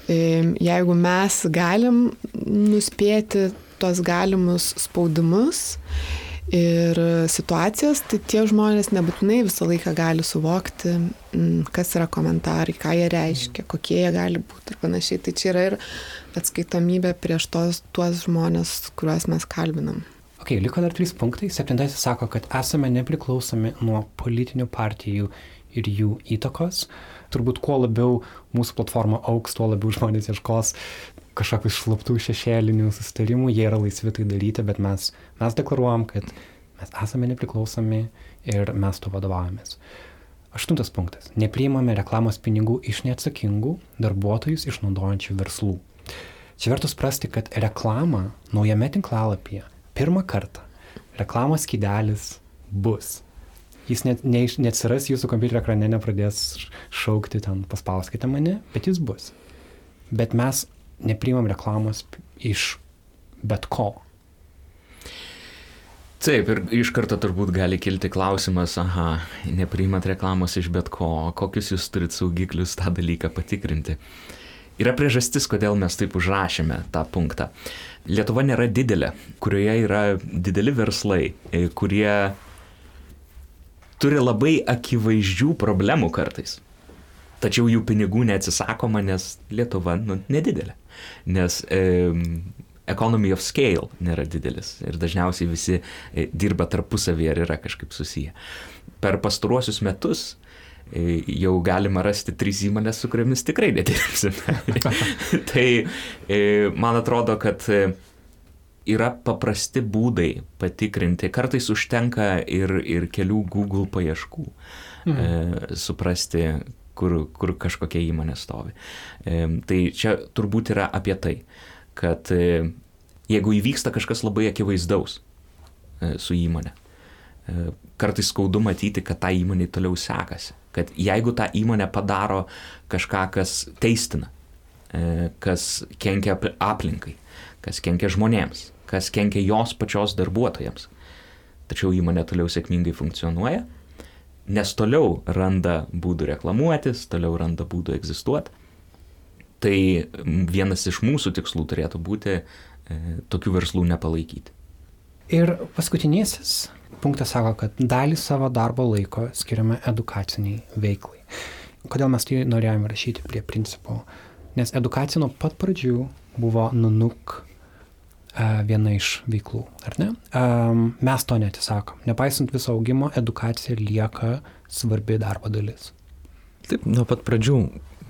[SPEAKER 2] jeigu mes galim nuspėti tos galimus spaudimus ir situacijas, tai tie žmonės nebūtinai visą laiką gali suvokti, kas yra komentarai, ką jie reiškia, kokie jie gali būti ir panašiai. Tai čia yra ir atskaitomybė prieš tos, tuos žmonės, kuriuos mes kalbinam.
[SPEAKER 1] Ok, liko dar trys punktai. Septintasis sako, kad esame nepriklausomi nuo politinių partijų ir jų įtakos. Turbūt kuo labiau mūsų platforma auks, tuo labiau žmonės ieškos kažkokių slaptų šešėlinių sustarimų, jie yra laisvi tai daryti, bet mes, mes deklaruojam, kad mes esame nepriklausomi ir mes to vadovaujamės. Aštuntas punktas. Nepriimame reklamos pinigų iš neatsakingų darbuotojus išnaudojančių verslų. Čia vertus prasti, kad reklama naujame tinklalapyje pirmą kartą reklamos skydelis bus. Jis net, ne, neatsiras jūsų kompiuterio ekrane, nepradės šaukti ten, paspauskite mane, bet jis bus. Bet mes neprimam reklamos iš bet ko.
[SPEAKER 4] Taip, ir iš karto turbūt gali kilti klausimas, aha, nepriimat reklamos iš bet ko, kokius jūs turit saugiklius tą dalyką patikrinti. Yra priežastis, kodėl mes taip užrašėme tą punktą. Lietuva nėra didelė, kurioje yra dideli verslai, e, kurie turi labai akivaizdžių problemų kartais. tačiau jų pinigų neatsisakoma, nes Lietuva nu, nedidelė. Nes e, economy of scale nėra didelis ir dažniausiai visi e, dirba tarpusavį ir yra kažkaip susiję. Per pastaruosius metus jau galima rasti trys įmonės, su kuriamis tikrai nedirbsime. tai e, man atrodo, kad yra paprasti būdai patikrinti, kartais užtenka ir, ir kelių Google paieškų, mhm. e, suprasti, kur, kur kažkokia įmonė stovi. E, tai čia turbūt yra apie tai kad e, jeigu įvyksta kažkas labai akivaizdaus e, su įmonė, e, kartais skaudu matyti, kad tą įmonį toliau sekasi. Kad jeigu tą įmonę padaro kažką, kas teistina, kas kenkia aplinkai, kas kenkia žmonėms, kas kenkia jos pačios darbuotojams, tačiau įmonė toliau sėkmingai funkcionuoja, nes toliau randa būdų reklamuotis, toliau randa būdų egzistuoti, Tai vienas iš mūsų tikslų turėtų būti e, tokių verslų nepalaikyti.
[SPEAKER 1] Ir paskutinysis punktas sako, kad dalį savo darbo laiko skiriame edukaciniai veiklai. Kodėl mes tai norėjome rašyti prie principų? Nes edukacija nuo pat pradžių buvo nunuk e, viena iš veiklų, ar ne? Um, mes to netisakom. Nepaisant viso augimo, edukacija lieka svarbi darbo dalis.
[SPEAKER 3] Taip, nuo pat pradžių,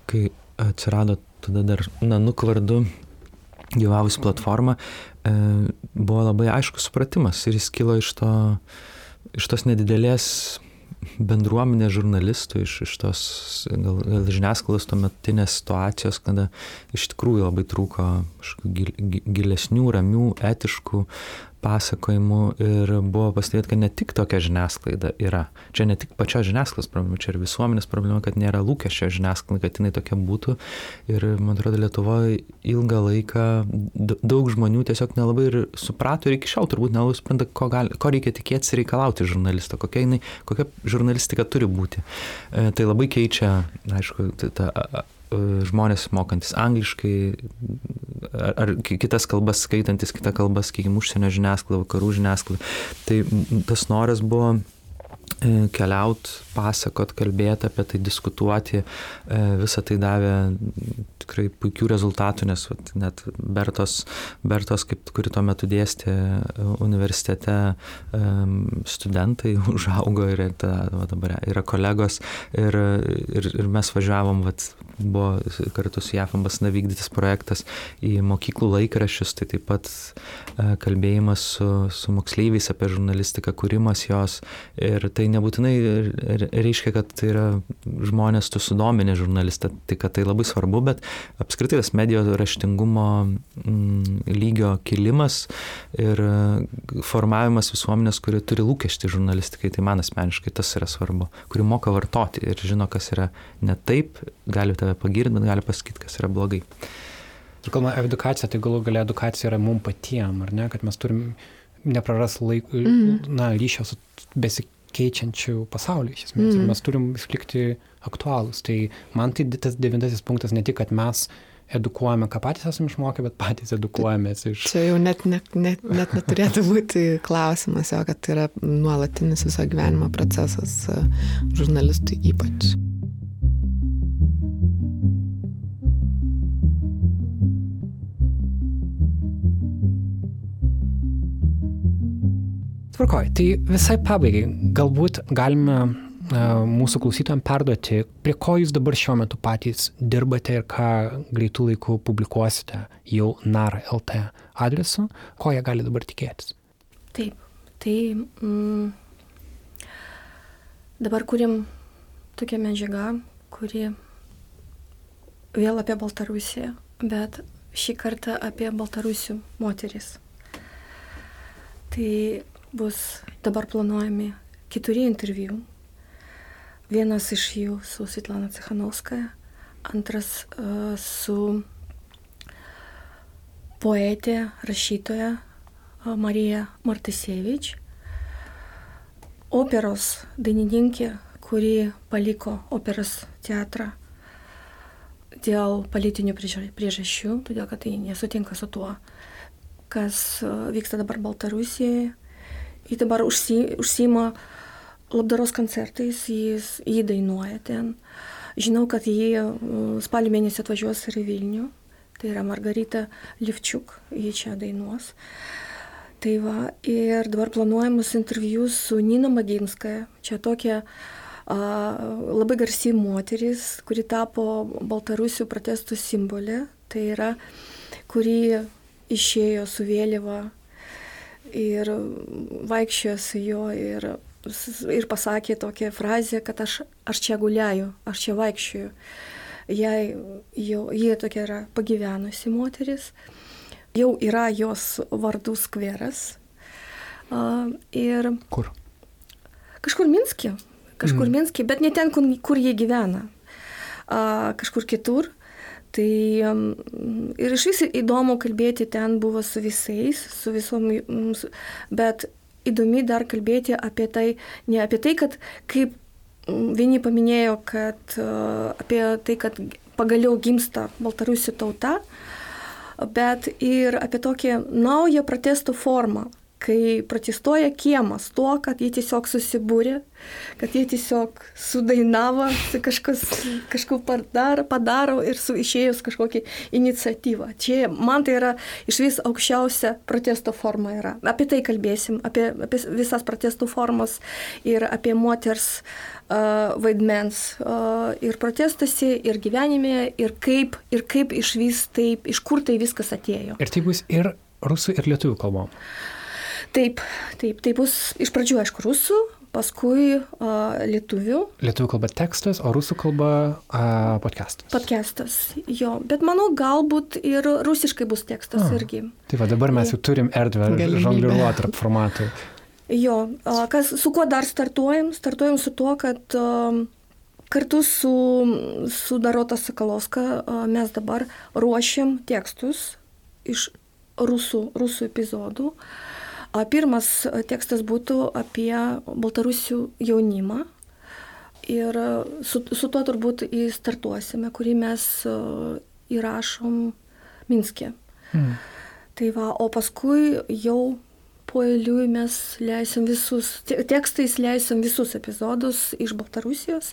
[SPEAKER 3] kai atsirado tada dar Nanuk vardu gyvavusi platforma, e, buvo labai aiškus supratimas ir jis kilo iš, to, iš tos nedidelės bendruomenė žurnalistų iš, iš tos gal, gal žiniasklaidos tuometinės situacijos, kada iš tikrųjų labai trūko gil, gilesnių, ramių, etiškų pasakojimų ir buvo pastebėta, kad ne tik tokia žiniasklaida yra. Čia ne tik pačios žiniasklaidos problema, čia ir visuomenės problema, kad nėra lūkesčio žiniasklaida, kad jinai tokia būtų. Ir man atrodo, Lietuvoje ilgą laiką daug žmonių tiesiog nelabai ir suprato ir iki šiol turbūt nelabai supranta, ko, gali, ko reikia tikėtis ir reikalauti žurnalisto, kokia, jinai, kokia žurnalistika turi būti. E, tai labai keičia, aišku, E, žmonės mokantis angliškai ar, ar kitas kalbas skaitantis kitą kalbą, sakykime, užsienio žiniasklaidą, vakarų žiniasklaidą. Tai tas noras buvo e, keliaut, pasakot, kalbėti apie tai, diskutuoti, e, visą tai davė tikrai puikių rezultatų, nes vat, net Bertos, Bertos kaip, kuri tuo metu dėstė universitete, studentai užaugo ir ta, va, dabar yra kolegos ir, ir, ir mes važiavom vat, buvo kartu su JAF ambasada vykdytas projektas į mokyklų laikraščius, tai taip pat e, kalbėjimas su, su moksleiviais apie žurnalistiką, kūrimas jos. Ir tai nebūtinai reiškia, kad tai yra žmonės tu sudominė žurnalistą, tai kad tai labai svarbu, bet apskritai tas medijos raštingumo mm, lygio kilimas ir formavimas visuomenės, kuri turi lūkesti žurnalistikai, tai man asmeniškai tas yra svarbu, kuri moka vartoti ir žino, kas yra ne taip, gali tave pagirti, bet gali pasakyti, kas yra blogai.
[SPEAKER 1] Ir kalbame apie edukaciją, tai galų galia edukacija yra mums patiems, ar ne, kad mes turim nepraras laiko, mm. na, ryšio su besikeičiančiu pasauliu iš esmės. Mm. Ir mes turim išlikti aktualūs. Tai man tai tas devintasis punktas ne tik, kad mes edukuojame, ką patys esame išmokę, bet patys edukuojamės iš...
[SPEAKER 2] Čia jau net, net, net, net neturėtų būti klausimas, jo, kad tai yra nuolatinis viso gyvenimo procesas žurnalistui ypač.
[SPEAKER 1] Tvarkoj, tai visai pabaigai, galbūt galime mūsų klausytojams perduoti, prie ko jūs dabar šiuo metu patys dirbate ir ką greitų laikų publikuosite jau NAR LT adresu, ko jie gali dabar tikėtis.
[SPEAKER 5] Taip, tai mm, dabar kuriam tokią medžiagą, kuri vėl apie Baltarusiją, bet šį kartą apie Baltarusių moteris. Tai bus dabar planuojami keturi interviu. Vienas iš jų su Svetlana Cechanovskaja, antras uh, su poetė, rašytoja uh, Marija Martisevič, operos dainininkė, kuri paliko operos teatrą dėl politinių priežasčių, todėl kad tai nesutinka su tuo, kas vyksta dabar Baltarusijoje Ji dabar užsi, užsima labdaros koncertais, jis, jį dainuoja ten. Žinau, kad jie spalio mėnesį atvažiuos ir į Vilnių. Tai yra Margarita Livčiuk, jie čia dainuos. Tai va, ir dabar planuojamus interviu su Nina Maginskaja. Čia tokia a, labai garsi moteris, kuri tapo Baltarusių protestų simbolė. Tai yra, kuri išėjo su vėliava ir vaikščiojo su juo ir, ir pasakė tokią frazę, kad aš, aš čia guliaju, aš čia vaikščioju. Jai, jau, jie tokia yra pagyvenusi moteris, jau yra jos vardų skveras. Uh, ir
[SPEAKER 1] Kur?
[SPEAKER 5] kažkur Minskė, kažkur mm. Minskė, bet ne ten, kur, kur jie gyvena, uh, kažkur kitur. Tai ir iš vis įdomu kalbėti ten buvo su visais, su visom, bet įdomi dar kalbėti apie tai, ne apie tai, kad kaip vieni paminėjo, kad apie tai, kad pagaliau gimsta Baltarusių tauta, bet ir apie tokią naują protestų formą, kai protestuoja kiemas tuo, kad jie tiesiog susibūrė, kad jie tiesiog sudainavo, kažkas kažkur padaro, padaro ir su išėjus kažkokią iniciatyvą. Čia man tai yra iš vis aukščiausia protesto forma yra. Apie tai kalbėsim, apie, apie visas protestų formas ir apie moters uh, vaidmens uh, ir protestuose, ir gyvenime, ir kaip, ir kaip iš vis taip, iš kur tai viskas atėjo.
[SPEAKER 1] Ir tai bus ir rusų, ir lietuvių kalbom.
[SPEAKER 5] Taip, taip, tai bus iš pradžių, aišku, rusų, paskui uh, lietuvių.
[SPEAKER 1] Lietuvių kalba tekstas, o rusų kalba uh, podcastas.
[SPEAKER 5] Podcastas, jo, bet manau, galbūt ir rusiškai bus tekstas
[SPEAKER 1] A,
[SPEAKER 5] irgi.
[SPEAKER 1] Tai va dabar mes jau turim erdvę žongliruoti tarp formatų.
[SPEAKER 5] Jo, uh, kas, su kuo dar startuojam? Startuojam su tuo, kad uh, kartu su, su Darota Sakalovska uh, mes dabar ruošiam tekstus iš rusų, rusų epizodų. Uh, Pirmas tekstas būtų apie baltarusių jaunimą. Ir su, su tuo turbūt įstartuosime, kurį mes įrašom Minske. Mm. Tai va, o paskui jau po eiliui mes leisim visus, tekstais leisim visus epizodus iš Baltarusijos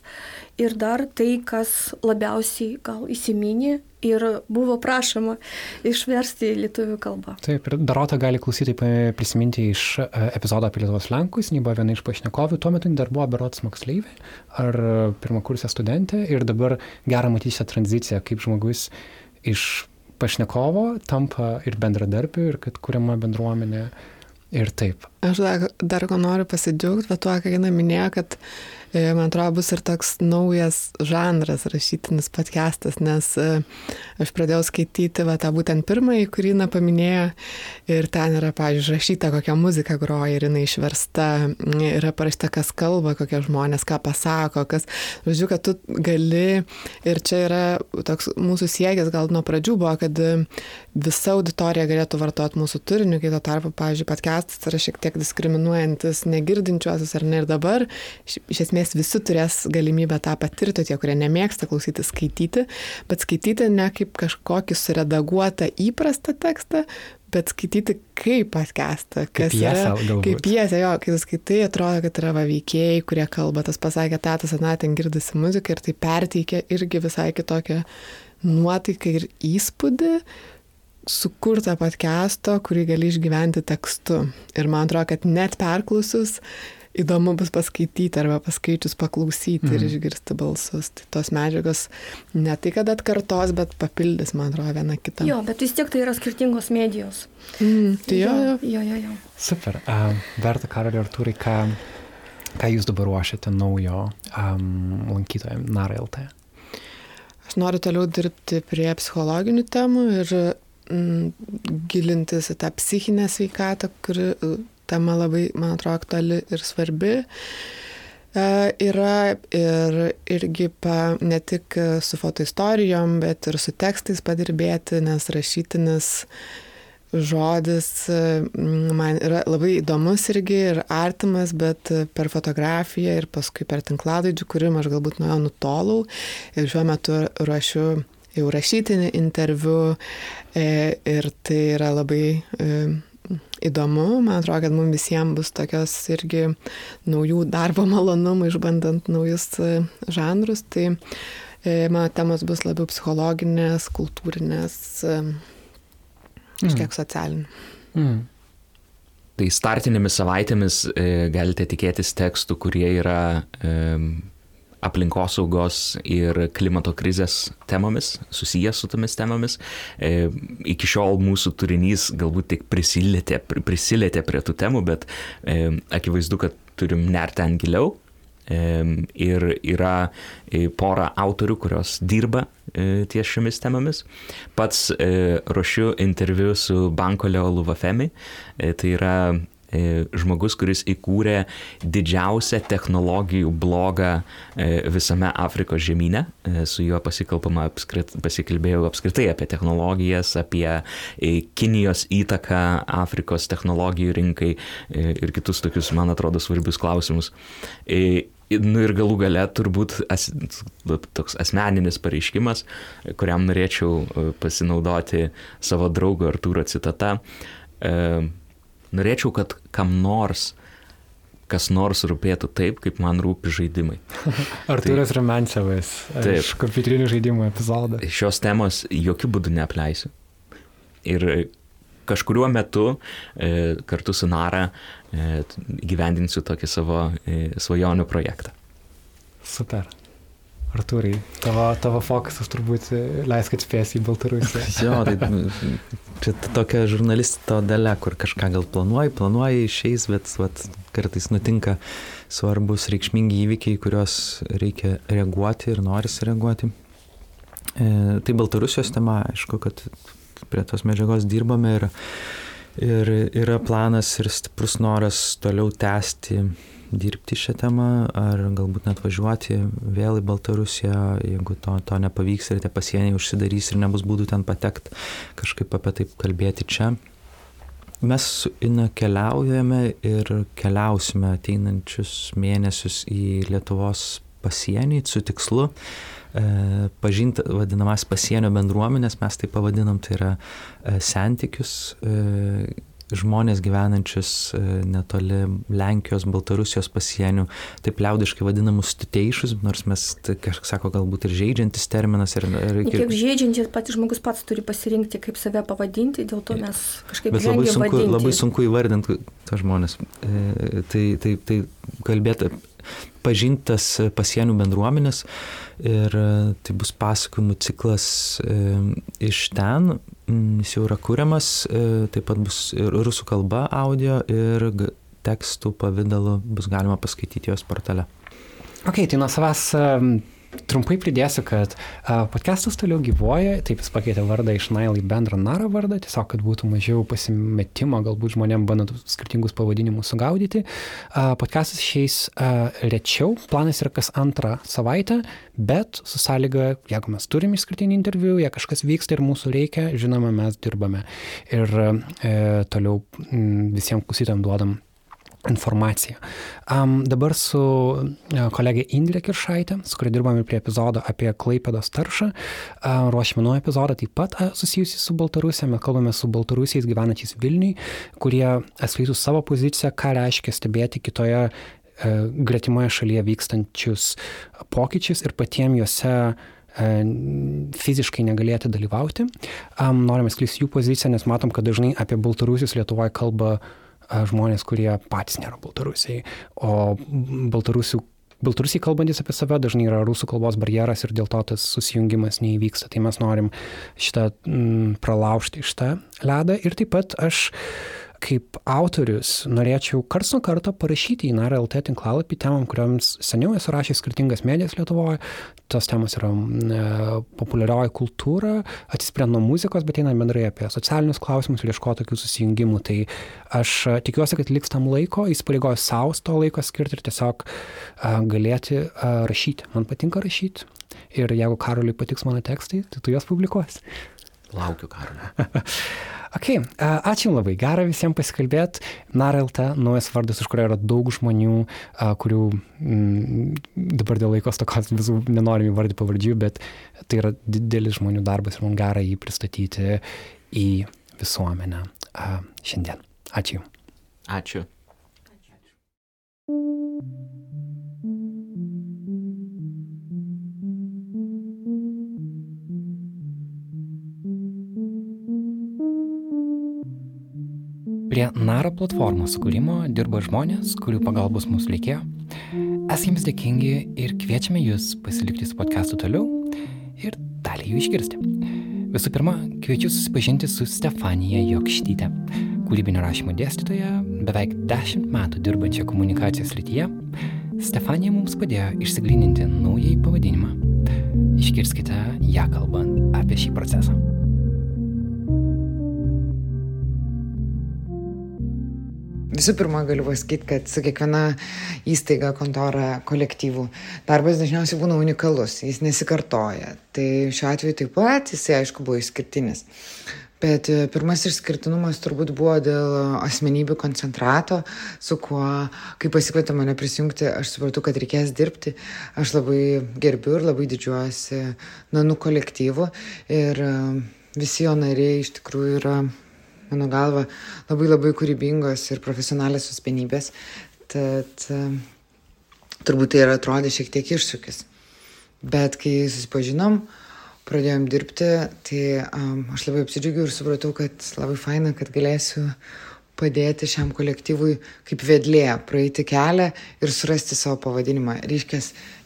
[SPEAKER 5] ir dar tai, kas labiausiai gal įsiminė ir buvo prašoma išversti į lietuvių kalbą.
[SPEAKER 1] Taip, ir Darota gali klausytai prisiminti iš e, epizodo apie Lietuvos Lenkus, ji buvo viena iš pašnekovių, tuo metu dar buvo berots moksleivė ar pirmakursė studentė ir dabar gerą matysite tranziciją, kaip žmogus iš pašnekovo tampa ir bendradarbiu ir kad kuriama bendruomenė Ir taip.
[SPEAKER 2] Aš dar, dar ko noriu pasidžiaugti, bet tuo, ką Gina minėjo, kad man atrodo, bus ir toks naujas žanras rašytinis podcastas, nes e, aš pradėjau skaityti va, tą būtent pirmąjį, kurį na paminėjo ir ten yra, pavyzdžiui, rašyta, kokia muzika groja ir jinai išversta, yra parašyta, kas kalba, kokie žmonės, ką pasako, kas, žodžiu, kad tu gali ir čia yra toks mūsų siekis gal nuo pradžių buvo, kad visa auditorija galėtų vartoti mūsų turinį, kai tuo tarpu, pavyzdžiui, podcastas yra šiek tiek diskriminuojantis negirdinčiuosius ar ne ir dabar, iš esmės esmės visi turės galimybę tą patirti, tie, kurie nemėgsta klausyti, skaityti, bet skaityti ne kaip kažkokį suredaguotą įprastą tekstą, bet skaityti kaip podcastą, kas
[SPEAKER 1] kaip pjesę,
[SPEAKER 2] yra.
[SPEAKER 1] Galbūt.
[SPEAKER 2] Kaip pjesę, jo, kai tu skaitai, atrodo, kad yra va veikėjai, kurie kalba, tas pasakė, tatas, na, ten girdisi muzika ir tai perteikia irgi visai kitokią nuotaiką ir įspūdį sukurtą podcast'o, kurį gali išgyventi tekstu. Ir man atrodo, kad net perklausus įdomu bus paskaityti arba paskaičius paklausyti mm. ir mhm. išgirsti balsus. Tai tos medžiagos ne tai, kad atkartos, bet papildys, man atrodo, viena kitą.
[SPEAKER 5] Jo, bet vis tiek tai yra skirtingos medijos.
[SPEAKER 2] Mm, tai jo, jo.
[SPEAKER 5] jo, jo, jo.
[SPEAKER 1] Super. Uh, Berta, Karolė, Artūrai, ką, ką jūs dabar ruošiate naujo um, lankytojams NARLT?
[SPEAKER 2] Aš noriu toliau dirbti prie psichologinių temų ir mm, gilintis į tą psichinę sveikatą, kuri tema labai, man atrodo, aktuali ir svarbi. E, yra ir irgi pa, ne tik su fotoistorijom, bet ir su tekstais padirbėti, nes rašytinis žodis man yra labai įdomus irgi ir artimas, bet per fotografiją ir paskui per tinklalaidžių kūrimą aš galbūt nuo jo nutolau ir šiuo metu ruošiu jau rašytinį interviu e, ir tai yra labai e, įdomu, man atrodo, kad mums visiems bus tokios irgi naujų darbo malonumų, išbandant naujus e, žanrus. Tai E, mano temos bus labiau psichologinės, kultūrinės, e, kažkiek mm. socialinės. Mm.
[SPEAKER 4] Tai startinėmis savaitėmis e, galite tikėtis tekstų, kurie yra e, aplinkosaugos ir klimato krizės temomis, susijęs su tomis temomis. E, iki šiol mūsų turinys galbūt tik prisilietė, prisilietė prie tų temų, bet e, akivaizdu, kad turim nerti ten giliau ir yra e, pora autorių, kurios dirba e, ties šiomis temomis. Pats e, ruošiu interviu su Banko Leo Luvafemi, tai yra žmogus, kuris įkūrė didžiausią technologijų blogą visame Afrikos žemynė. Su juo apskrit, pasikalbėjau apskritai apie technologijas, apie Kinijos įtaką Afrikos technologijų rinkai ir kitus tokius, man atrodo, svarbius klausimus. Nu ir galų gale turbūt as, toks asmeninis pareiškimas, kuriam norėčiau e, pasinaudoti savo draugo Artūro citata. E, norėčiau, kad kam nors kas nors rūpėtų taip, kaip man rūpi žaidimai.
[SPEAKER 1] Arturas tai, Rumencevas iš kompiuterinių žaidimų epizodo.
[SPEAKER 4] Šios temos jokių būdų neapleisiu. Ir kažkuriuo metu e, kartu su Nara e, gyvendinsiu tokį savo e, svajonių projektą.
[SPEAKER 1] Super. Arturai, tavo, tavo fokusas turbūt leis, kad spėsi į Baltarusiją.
[SPEAKER 3] jo, tai čia tokia žurnalisto dalė, kur kažką gal planuoji, planuoji, išeis, bet vat, kartais nutinka svarbus reikšmingi įvykiai, kuriuos reikia reaguoti ir norisi reaguoti. E, tai Baltarusijos tema, aišku, kad prie tos medžiagos dirbame ir, ir yra planas ir stiprus noras toliau tęsti dirbti šią temą, ar galbūt net važiuoti vėl į Baltarusiją, jeigu to, to nepavyks ir tie pasieniai užsidarys ir nebus būdų ten patekti, kažkaip apie tai kalbėti čia. Mes su Ina keliaujame ir keliausime ateinančius mėnesius į Lietuvos pasienį su tikslu E, pažinti vadinamas pasienio bendruomenės, mes tai pavadinam, tai yra e, santykius e, žmonės gyvenančius netoli Lenkijos, Baltarusijos pasienių, taip liaudiškai vadinamus tuteišus, nors mes, kažkas sako, galbūt ir žaidžiantis terminas. Ir,
[SPEAKER 5] ir, ir... Kiek žaidžiantis pats žmogus pats turi pasirinkti, kaip save pavadinti, dėl to mes kažkaip
[SPEAKER 3] Bet labai sunku, vadinti. labai sunku įvardinti tą žmonės. Tai, tai, tai kalbėti pažintas pasienių bendruomenės ir e, tai bus pasakojimų ciklas e, iš ten, jis jau yra kuriamas, e, taip pat bus ir rusų kalba audio ir tekstų pavydalu bus galima paskaityti jos portale.
[SPEAKER 1] Ok, tai nuo savęs Trumpai pridėsiu, kad podcastas toliau gyvoja, taip jis pakeitė vardą iš Nail į bendrą narą vardą, tiesiog, kad būtų mažiau pasimetimo, galbūt žmonėm bandant skirtingus pavadinimus sugaudyti. Podcastas uh, rečiau, planas yra kas antrą savaitę, bet su sąlyga, jeigu mes turime išskirtinį interviu, jei kažkas vyksta ir mūsų reikia, žinoma, mes dirbame. Ir uh, toliau visiems klausytėm duodam informaciją. Um, dabar su uh, kolegė Indrė Kiršaitė, su kuria dirbame prie epizodo apie Klaipėdos taršą, uh, ruošiame nuo epizodą taip pat uh, susijusį su Baltarusija, mes kalbame su Baltarusiais gyvenančiais Vilniui, kurie atskleistų savo poziciją, ką reiškia stebėti kitoje gretimoje šalyje vykstančius pokyčius ir patiems juose fiziškai negalėti dalyvauti. Um, norime skleisti jų poziciją, nes matom, kad dažnai apie Baltarusius Lietuvoje kalba uh, žmonės, kurie patys nėra baltarusiai, o baltarusių Baltarusiai kalbantis apie save dažnai yra rusų kalbos barjeras ir dėl to tas susijungimas neįvyksta. Tai mes norim šitą mm, pralaužti iš tą ledą. Ir taip pat aš kaip autorius norėčiau karts nuo karto parašyti į NARA LT tinklalapį temam, kuriams seniau esu rašęs skirtingas medijas Lietuvoje. Tos temos yra e, populiarioji kultūra, atsispiriant nuo muzikos, bet eina bendrai apie socialinius klausimus ir ieško tokių susijungimų. Tai aš e, tikiuosi, kad liks tam laiko, įsipareigoju savo to laiko skirti ir tiesiog e, galėti e, rašyti. Man patinka rašyti. Ir jeigu Karoliui patiks mano tekstai, tai tu juos publikuosi.
[SPEAKER 4] Laukiu, Karoliu.
[SPEAKER 1] Ok, ačiū labai, gera visiems pasikalbėti. Narelta, naujas vardas, už kurio yra daug žmonių, kurių m, mm, dabar dėl laikos tokos visų nenorim įvardyti pavardžių, bet tai yra didelis žmonių darbas ir man gera jį pristatyti į visuomenę šiandien.
[SPEAKER 4] Ačiū.。Ačiū.
[SPEAKER 1] Prie NARA platformos sukūrimo dirba žmonės, kurių pagalbos mums reikėjo. Esame jums dėkingi ir kviečiame jūs pasilikti su podcastu toliau ir dalį jų išgirsti. Visų pirma, kviečiu susipažinti su Stefanija Jokštytė, kūrybinio rašymo dėstytoja, beveik 10 metų dirbančia komunikacijos rytyje. Stefanija mums padėjo išsigryninti naująjį pavadinimą. Išgirskite ją kalbant apie šį procesą.
[SPEAKER 6] Visų pirma, galiu pasakyti, kad su kiekviena įstaiga, kontora, kolektyvų darbas dažniausiai būna unikalus, jis nesikartoja. Tai šiuo atveju taip pat jisai, aišku, buvo išskirtinis. Bet e, pirmas išskirtinumas turbūt buvo dėl asmenybių koncentrato, su kuo, kai pasikvietė mane prisijungti, aš supratau, kad reikės dirbti. Aš labai gerbiu ir labai didžiuojuosi nanų kolektyvu ir e, visi jo nariai iš tikrųjų yra mano galva, labai labai kūrybingos ir profesionalios asmenybės. Tad e, turbūt tai ir atrodė šiek tiek iššūkis. Bet kai susipažinom, pradėjom dirbti, tai um, aš labai apsidžiaugiau ir supratau, kad labai faina, kad galėsiu padėti šiam kolektyvui kaip vedlė praeiti kelią ir surasti savo pavadinimą. Reiškia,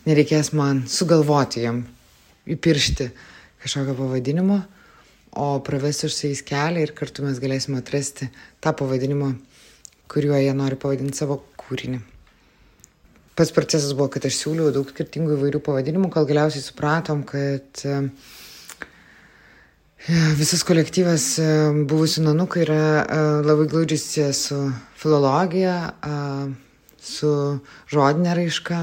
[SPEAKER 6] nereikės man sugalvoti jam įpiršti kažkokio pavadinimo, o pravesiu su jais kelią ir kartu mes galėsime atrasti tą pavadinimą, kuriuo jie nori pavadinti savo kūrinį. Pats procesas buvo, kad aš siūliau daug skirtingų įvairių pavadinimų, kol galiausiai supratom, kad e, visas kolektyvas e, buvusių nanukai yra e, labai glaudžiai su filologija, su žodinė raiška,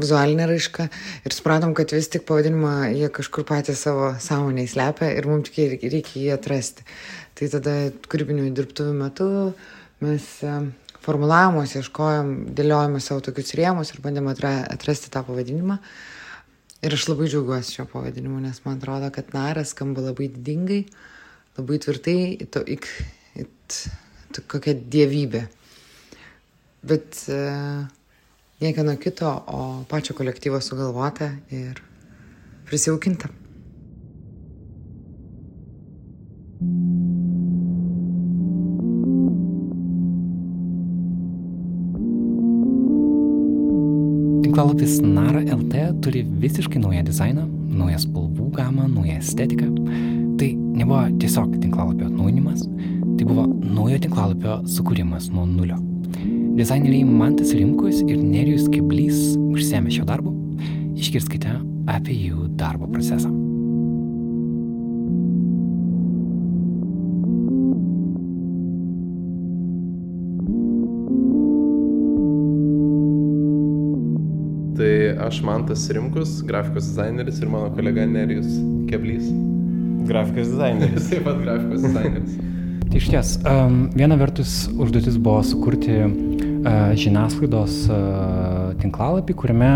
[SPEAKER 6] vizualinė raiška ir supratom, kad vis tik pavadinimą jie kažkur patys savo sąmonėje slepia ir mums tik reikia jį atrasti. Tai tada kūrybinių dirbtuvių metu mes e, formulavimus, ieškojom, dėliojame savo tokius rėmus ir bandėm atrasti tą pavadinimą. Ir aš labai džiaugiuosi šio pavadinimu, nes man atrodo, kad naras skamba labai didingai, labai tvirtai, it, it, it, it, kokia dievybė. Bet uh, niekieno kito, o pačio kolektyvo sugalvota ir prisijaukinta.
[SPEAKER 1] Tinklalapis Nara LT turi visiškai naują dizainą, naują spalvų gamą, naują estetiką. Tai nebuvo tiesiog tinklalapio atnaujinimas, tai buvo naujo tinklalapio sukūrimas nuo nulio. Dizaineriai Mantas Rimkus ir Nerijus Keblys užsėmė šio darbo. Išgirskite apie jų darbo procesą.
[SPEAKER 7] Tai aš Mantas Rimkus, grafikos dizaineris ir mano kolega Nerijus Keblys.
[SPEAKER 8] Grafikos dizaineris.
[SPEAKER 7] Taip pat grafikos dizaineris.
[SPEAKER 1] Tai iš ties, um, viena vertus užduotis buvo sukurti žiniasklaidos tinklalapį, kuriame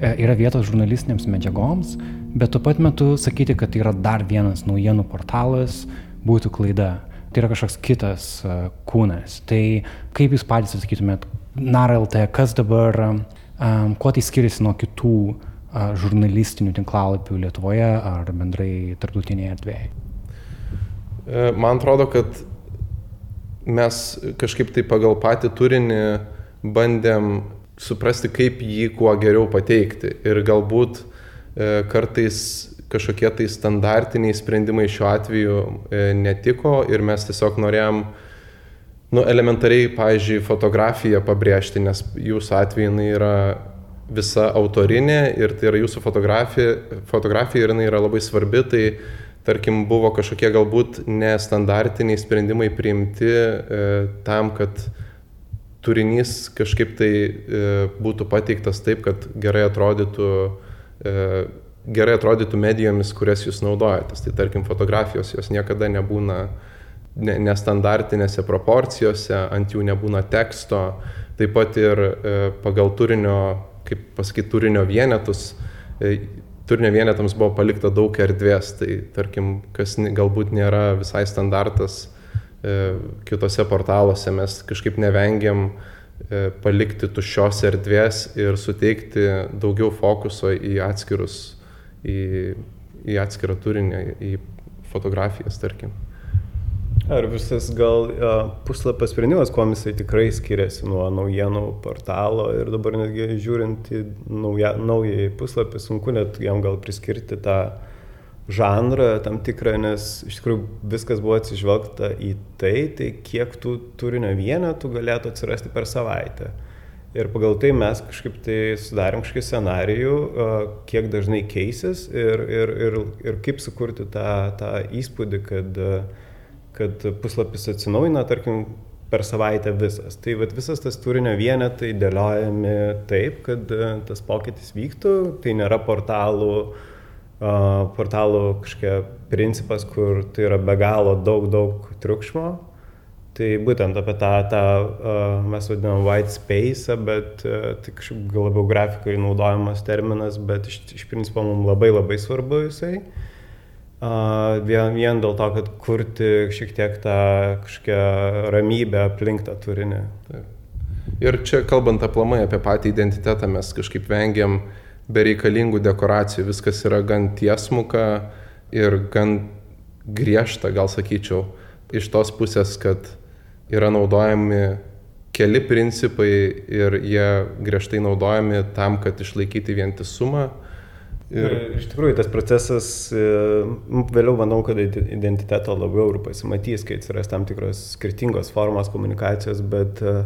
[SPEAKER 1] e, yra vietos žurnalistinėms medžiagoms, bet tuo pat metu sakyti, kad tai yra dar vienas naujienų portalas, būtų klaida. Tai yra kažkoks kitas kūnas. Tai kaip jūs patys atsakytumėt, NARLT, kas dabar, um, kuo tai skiriasi nuo kitų uh, žurnalistinių tinklalapių Lietuvoje ar bendrai tarptautinėje erdvėje?
[SPEAKER 7] Man atrodo, kad mes kažkaip tai pagal patį turinį bandėm suprasti, kaip jį kuo geriau pateikti. Ir galbūt e, kartais kažkokie tai standartiniai sprendimai šiuo atveju e, netiko ir mes tiesiog norėjom, nu, elementariai, pavyzdžiui, fotografiją pabrėžti, nes jūsų atveju jinai yra visa autorinė ir tai yra jūsų fotografija, fotografija ir jinai yra labai svarbi, tai tarkim buvo kažkokie galbūt nestandartiniai sprendimai priimti e, tam, kad turinys kažkaip tai e, būtų pateiktas taip, kad gerai atrodytų, e, gerai atrodytų medijomis, kurias jūs naudojatės. Tai tarkim fotografijos, jos niekada nebūna ne, nestandartinėse proporcijose, ant jų nebūna teksto, taip pat ir e, pagal turinio, kaip pasakyti, turinio vienetus, e, turinio vienetams buvo palikta daug erdvės, tai tarkim, kas galbūt nėra visai standartas E, kitose portaluose mes kažkaip nevengiam e, palikti tuščios erdvės ir suteikti daugiau fokuso į atskirus, į, į atskirą turinį, į fotografijas, tarkim.
[SPEAKER 8] Ar visas gal puslapio sprendimas, kuo jisai tikrai skiriasi nuo naujienų portalo ir dabar netgi žiūrint į naują puslapį, sunku net jam gal priskirti tą žanrą tam tikrą, nes iš tikrųjų viskas buvo atsižvelgta į tai, tai kiek tų turinio vienetų galėtų atsirasti per savaitę. Ir pagal tai mes kažkaip tai sudarėm kažkokį scenarijų, kiek dažnai keisis ir, ir, ir, ir kaip sukurti tą, tą įspūdį, kad uh, kad puslapis atsinaujina, tarkim, per savaitę visas. Tai vat, visas tas turinio vienetai dėliojami taip, kad e, tas pokytis vyktų. Tai nėra portalų, portalų kažkokia principas, kur tai yra be galo daug, daug triukšmo. Tai būtent apie tą, tą mes vadinam white space, bet uh, tai kažkaip labiau grafikai naudojamas terminas, bet iš, iš principo mums labai labai svarbu jisai. Uh, vien, vien dėl to, kad kurti šiek tiek tą kažkokią ramybę aplink tą turinį. Taip.
[SPEAKER 7] Ir čia kalbant aplamai apie patį identitetą, mes kažkaip vengiam bereikalingų dekoracijų, viskas yra gan tiesmuka ir gan griežta, gal sakyčiau, iš tos pusės, kad yra naudojami keli principai ir jie griežtai naudojami tam, kad išlaikyti vientisumą
[SPEAKER 8] Ir iš tikrųjų tas procesas, e, vėliau manau, kad identiteto labiau ir pasimatys, kai atsiras tam tikros skirtingos formos komunikacijos, bet e,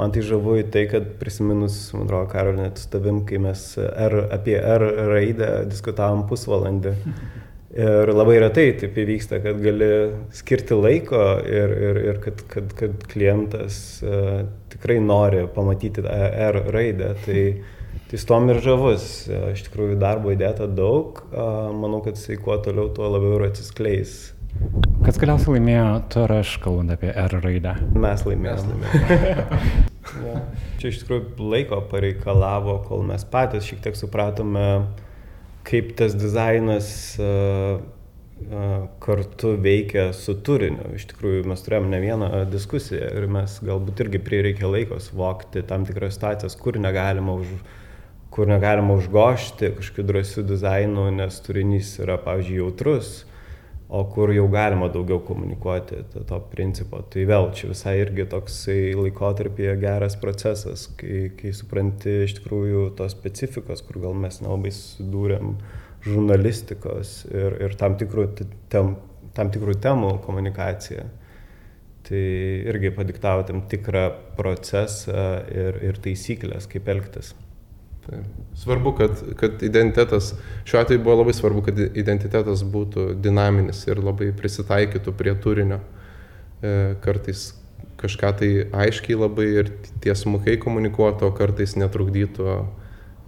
[SPEAKER 8] man tai žavu į tai, kad prisiminus, man atrodo, Karolinė, su tavim, kai mes R, apie R raidę diskutavom pusvalandį. Ir labai retai taip įvyksta, kad gali skirti laiko ir, ir, ir kad, kad, kad klientas uh, tikrai nori pamatyti tą R raidę. Tai, Tai su tom ir žavus. Iš tikrųjų darbo įdėta daug. Manau, kad jisai kuo toliau, tuo labiau ir atsiskleis.
[SPEAKER 1] Kas galiausiai laimėjo, tu ar aš kalbant apie R raidę?
[SPEAKER 8] Mes laimėjome. ja. Čia iš tikrųjų laiko pareikalavo, kol mes patys šiek tiek supratome, kaip tas dizainas uh, kartu veikia su turiniu. Iš tikrųjų, mes turėjome ne vieną diskusiją ir mes galbūt irgi prireikė laiko suvokti tam tikras situacijas, kur negalima už, kur negalima užgošti kažkokiu drąsiu dizainu, nes turinys yra, pavyzdžiui, jautrus, o kur jau galima daugiau komunikuoti to, to principo. Tai vėl čia visai irgi toksai laikotarpėje geras procesas, kai, kai supranti iš tikrųjų tos specifikos, kur gal mes nelabai sudūrėm žurnalistikos ir, ir tam, tikrų tem, tam tikrų temų komunikaciją. Tai irgi padiktavo tam tikrą procesą ir, ir taisyklės, kaip elgtis.
[SPEAKER 7] Tai svarbu, kad, kad identitetas, šiuo atveju buvo labai svarbu, kad identitetas būtų dinaminis ir labai prisitaikytų prie turinio. E, kartais kažką tai aiškiai labai ir tiesmukai komunikuotų, o kartais netrukdytų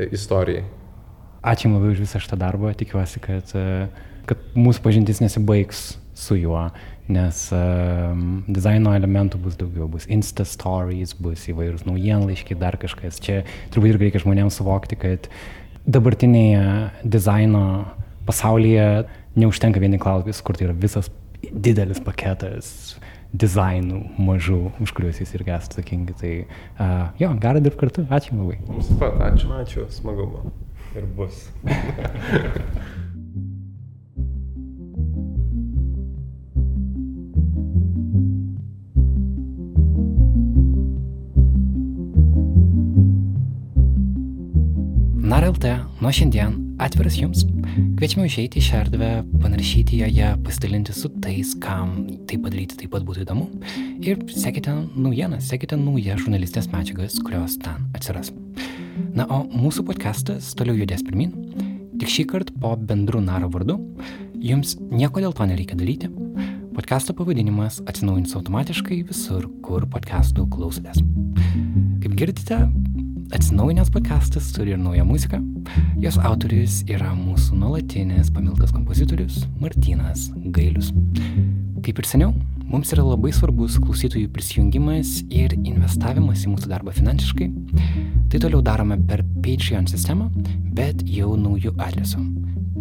[SPEAKER 7] istorijai.
[SPEAKER 1] Ačiū labai už visą šitą darbą, tikiuosi, kad, e, kad mūsų pažintis nesibaigs su juo nes um, dizaino elementų bus daugiau, bus Insta stories, bus įvairūs naujienlaiškiai, dar kažkas. Čia turbūt ir reikia žmonėms suvokti, kad dabartinėje dizaino pasaulyje neužtenka vieni klausimai, kur tai yra visas didelis paketas dizainų mažų, už kuriuos jūs irgi esate atsakingi. Tai uh, jo, gera dirbti kartu, ačiū labai.
[SPEAKER 7] Mums pat, ačiū.
[SPEAKER 8] Ačiū, smagu buvo. Ir bus.
[SPEAKER 1] NARLT nuo šiandien atviras jums. Kviečiame užeiti į šią erdvę, panaršyti joje, pasidalinti su tais, kam tai padaryti taip pat būtų įdomu. Ir sekite naujienas, sekite naujas žurnalistės medžiagas, kurios ten atsiras. Na, o mūsų podcastas toliau judės pirmin. Tik šį kartą po bendru naro vardu. Jums nieko dėl to nereikia daryti. Podcasto pavadinimas atsinaujins automatiškai visur, kur podcastų klausotės. Kaip girdite, Atsinaujinęs podcastas turi ir naują muziką. Jos autorius yra mūsų nuolatinis pamiltas kompozitorius Martinas Gailius. Kaip ir seniau, mums yra labai svarbus klausytojų prisijungimas ir investavimas į mūsų darbą finansiškai. Tai toliau darome per Patreon sistemą, bet jau naujų adresų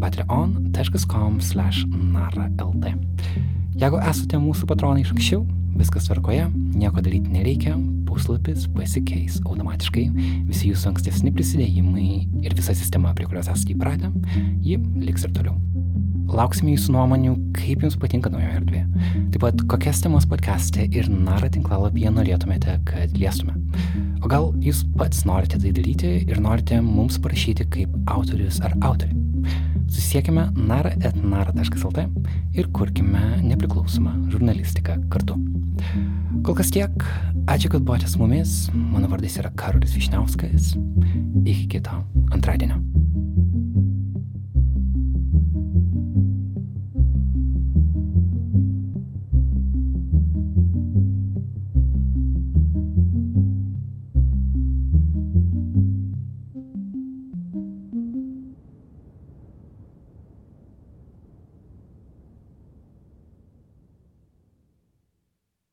[SPEAKER 1] patreon.com/naralt. Jeigu esate mūsų patronai iš anksčiau, viskas tvarkoje, nieko daryti nereikia, puslapis pasikeis automatiškai, visi jūsų ankstesni prisidėjimai ir visa sistema, prie kurios esate įpratę, ji liks ir toliau. lauksime jūsų nuomonių, kaip jums patinka naujoje erdvėje. Taip pat, kokias temas podcast'e ir nara tinklalapyje norėtumėte, kad liestume. O gal jūs pats norite tai daryti ir norite mums parašyti kaip autorius ar autorė. Susiekime nara.nara.lt ir kurkime nepriklausomą žurnalistiką kartu. Kol kas tiek. Ačiū, kad buvote su mumis. Mano vardas yra Karolis Višniauskas. Iki kito antradienio.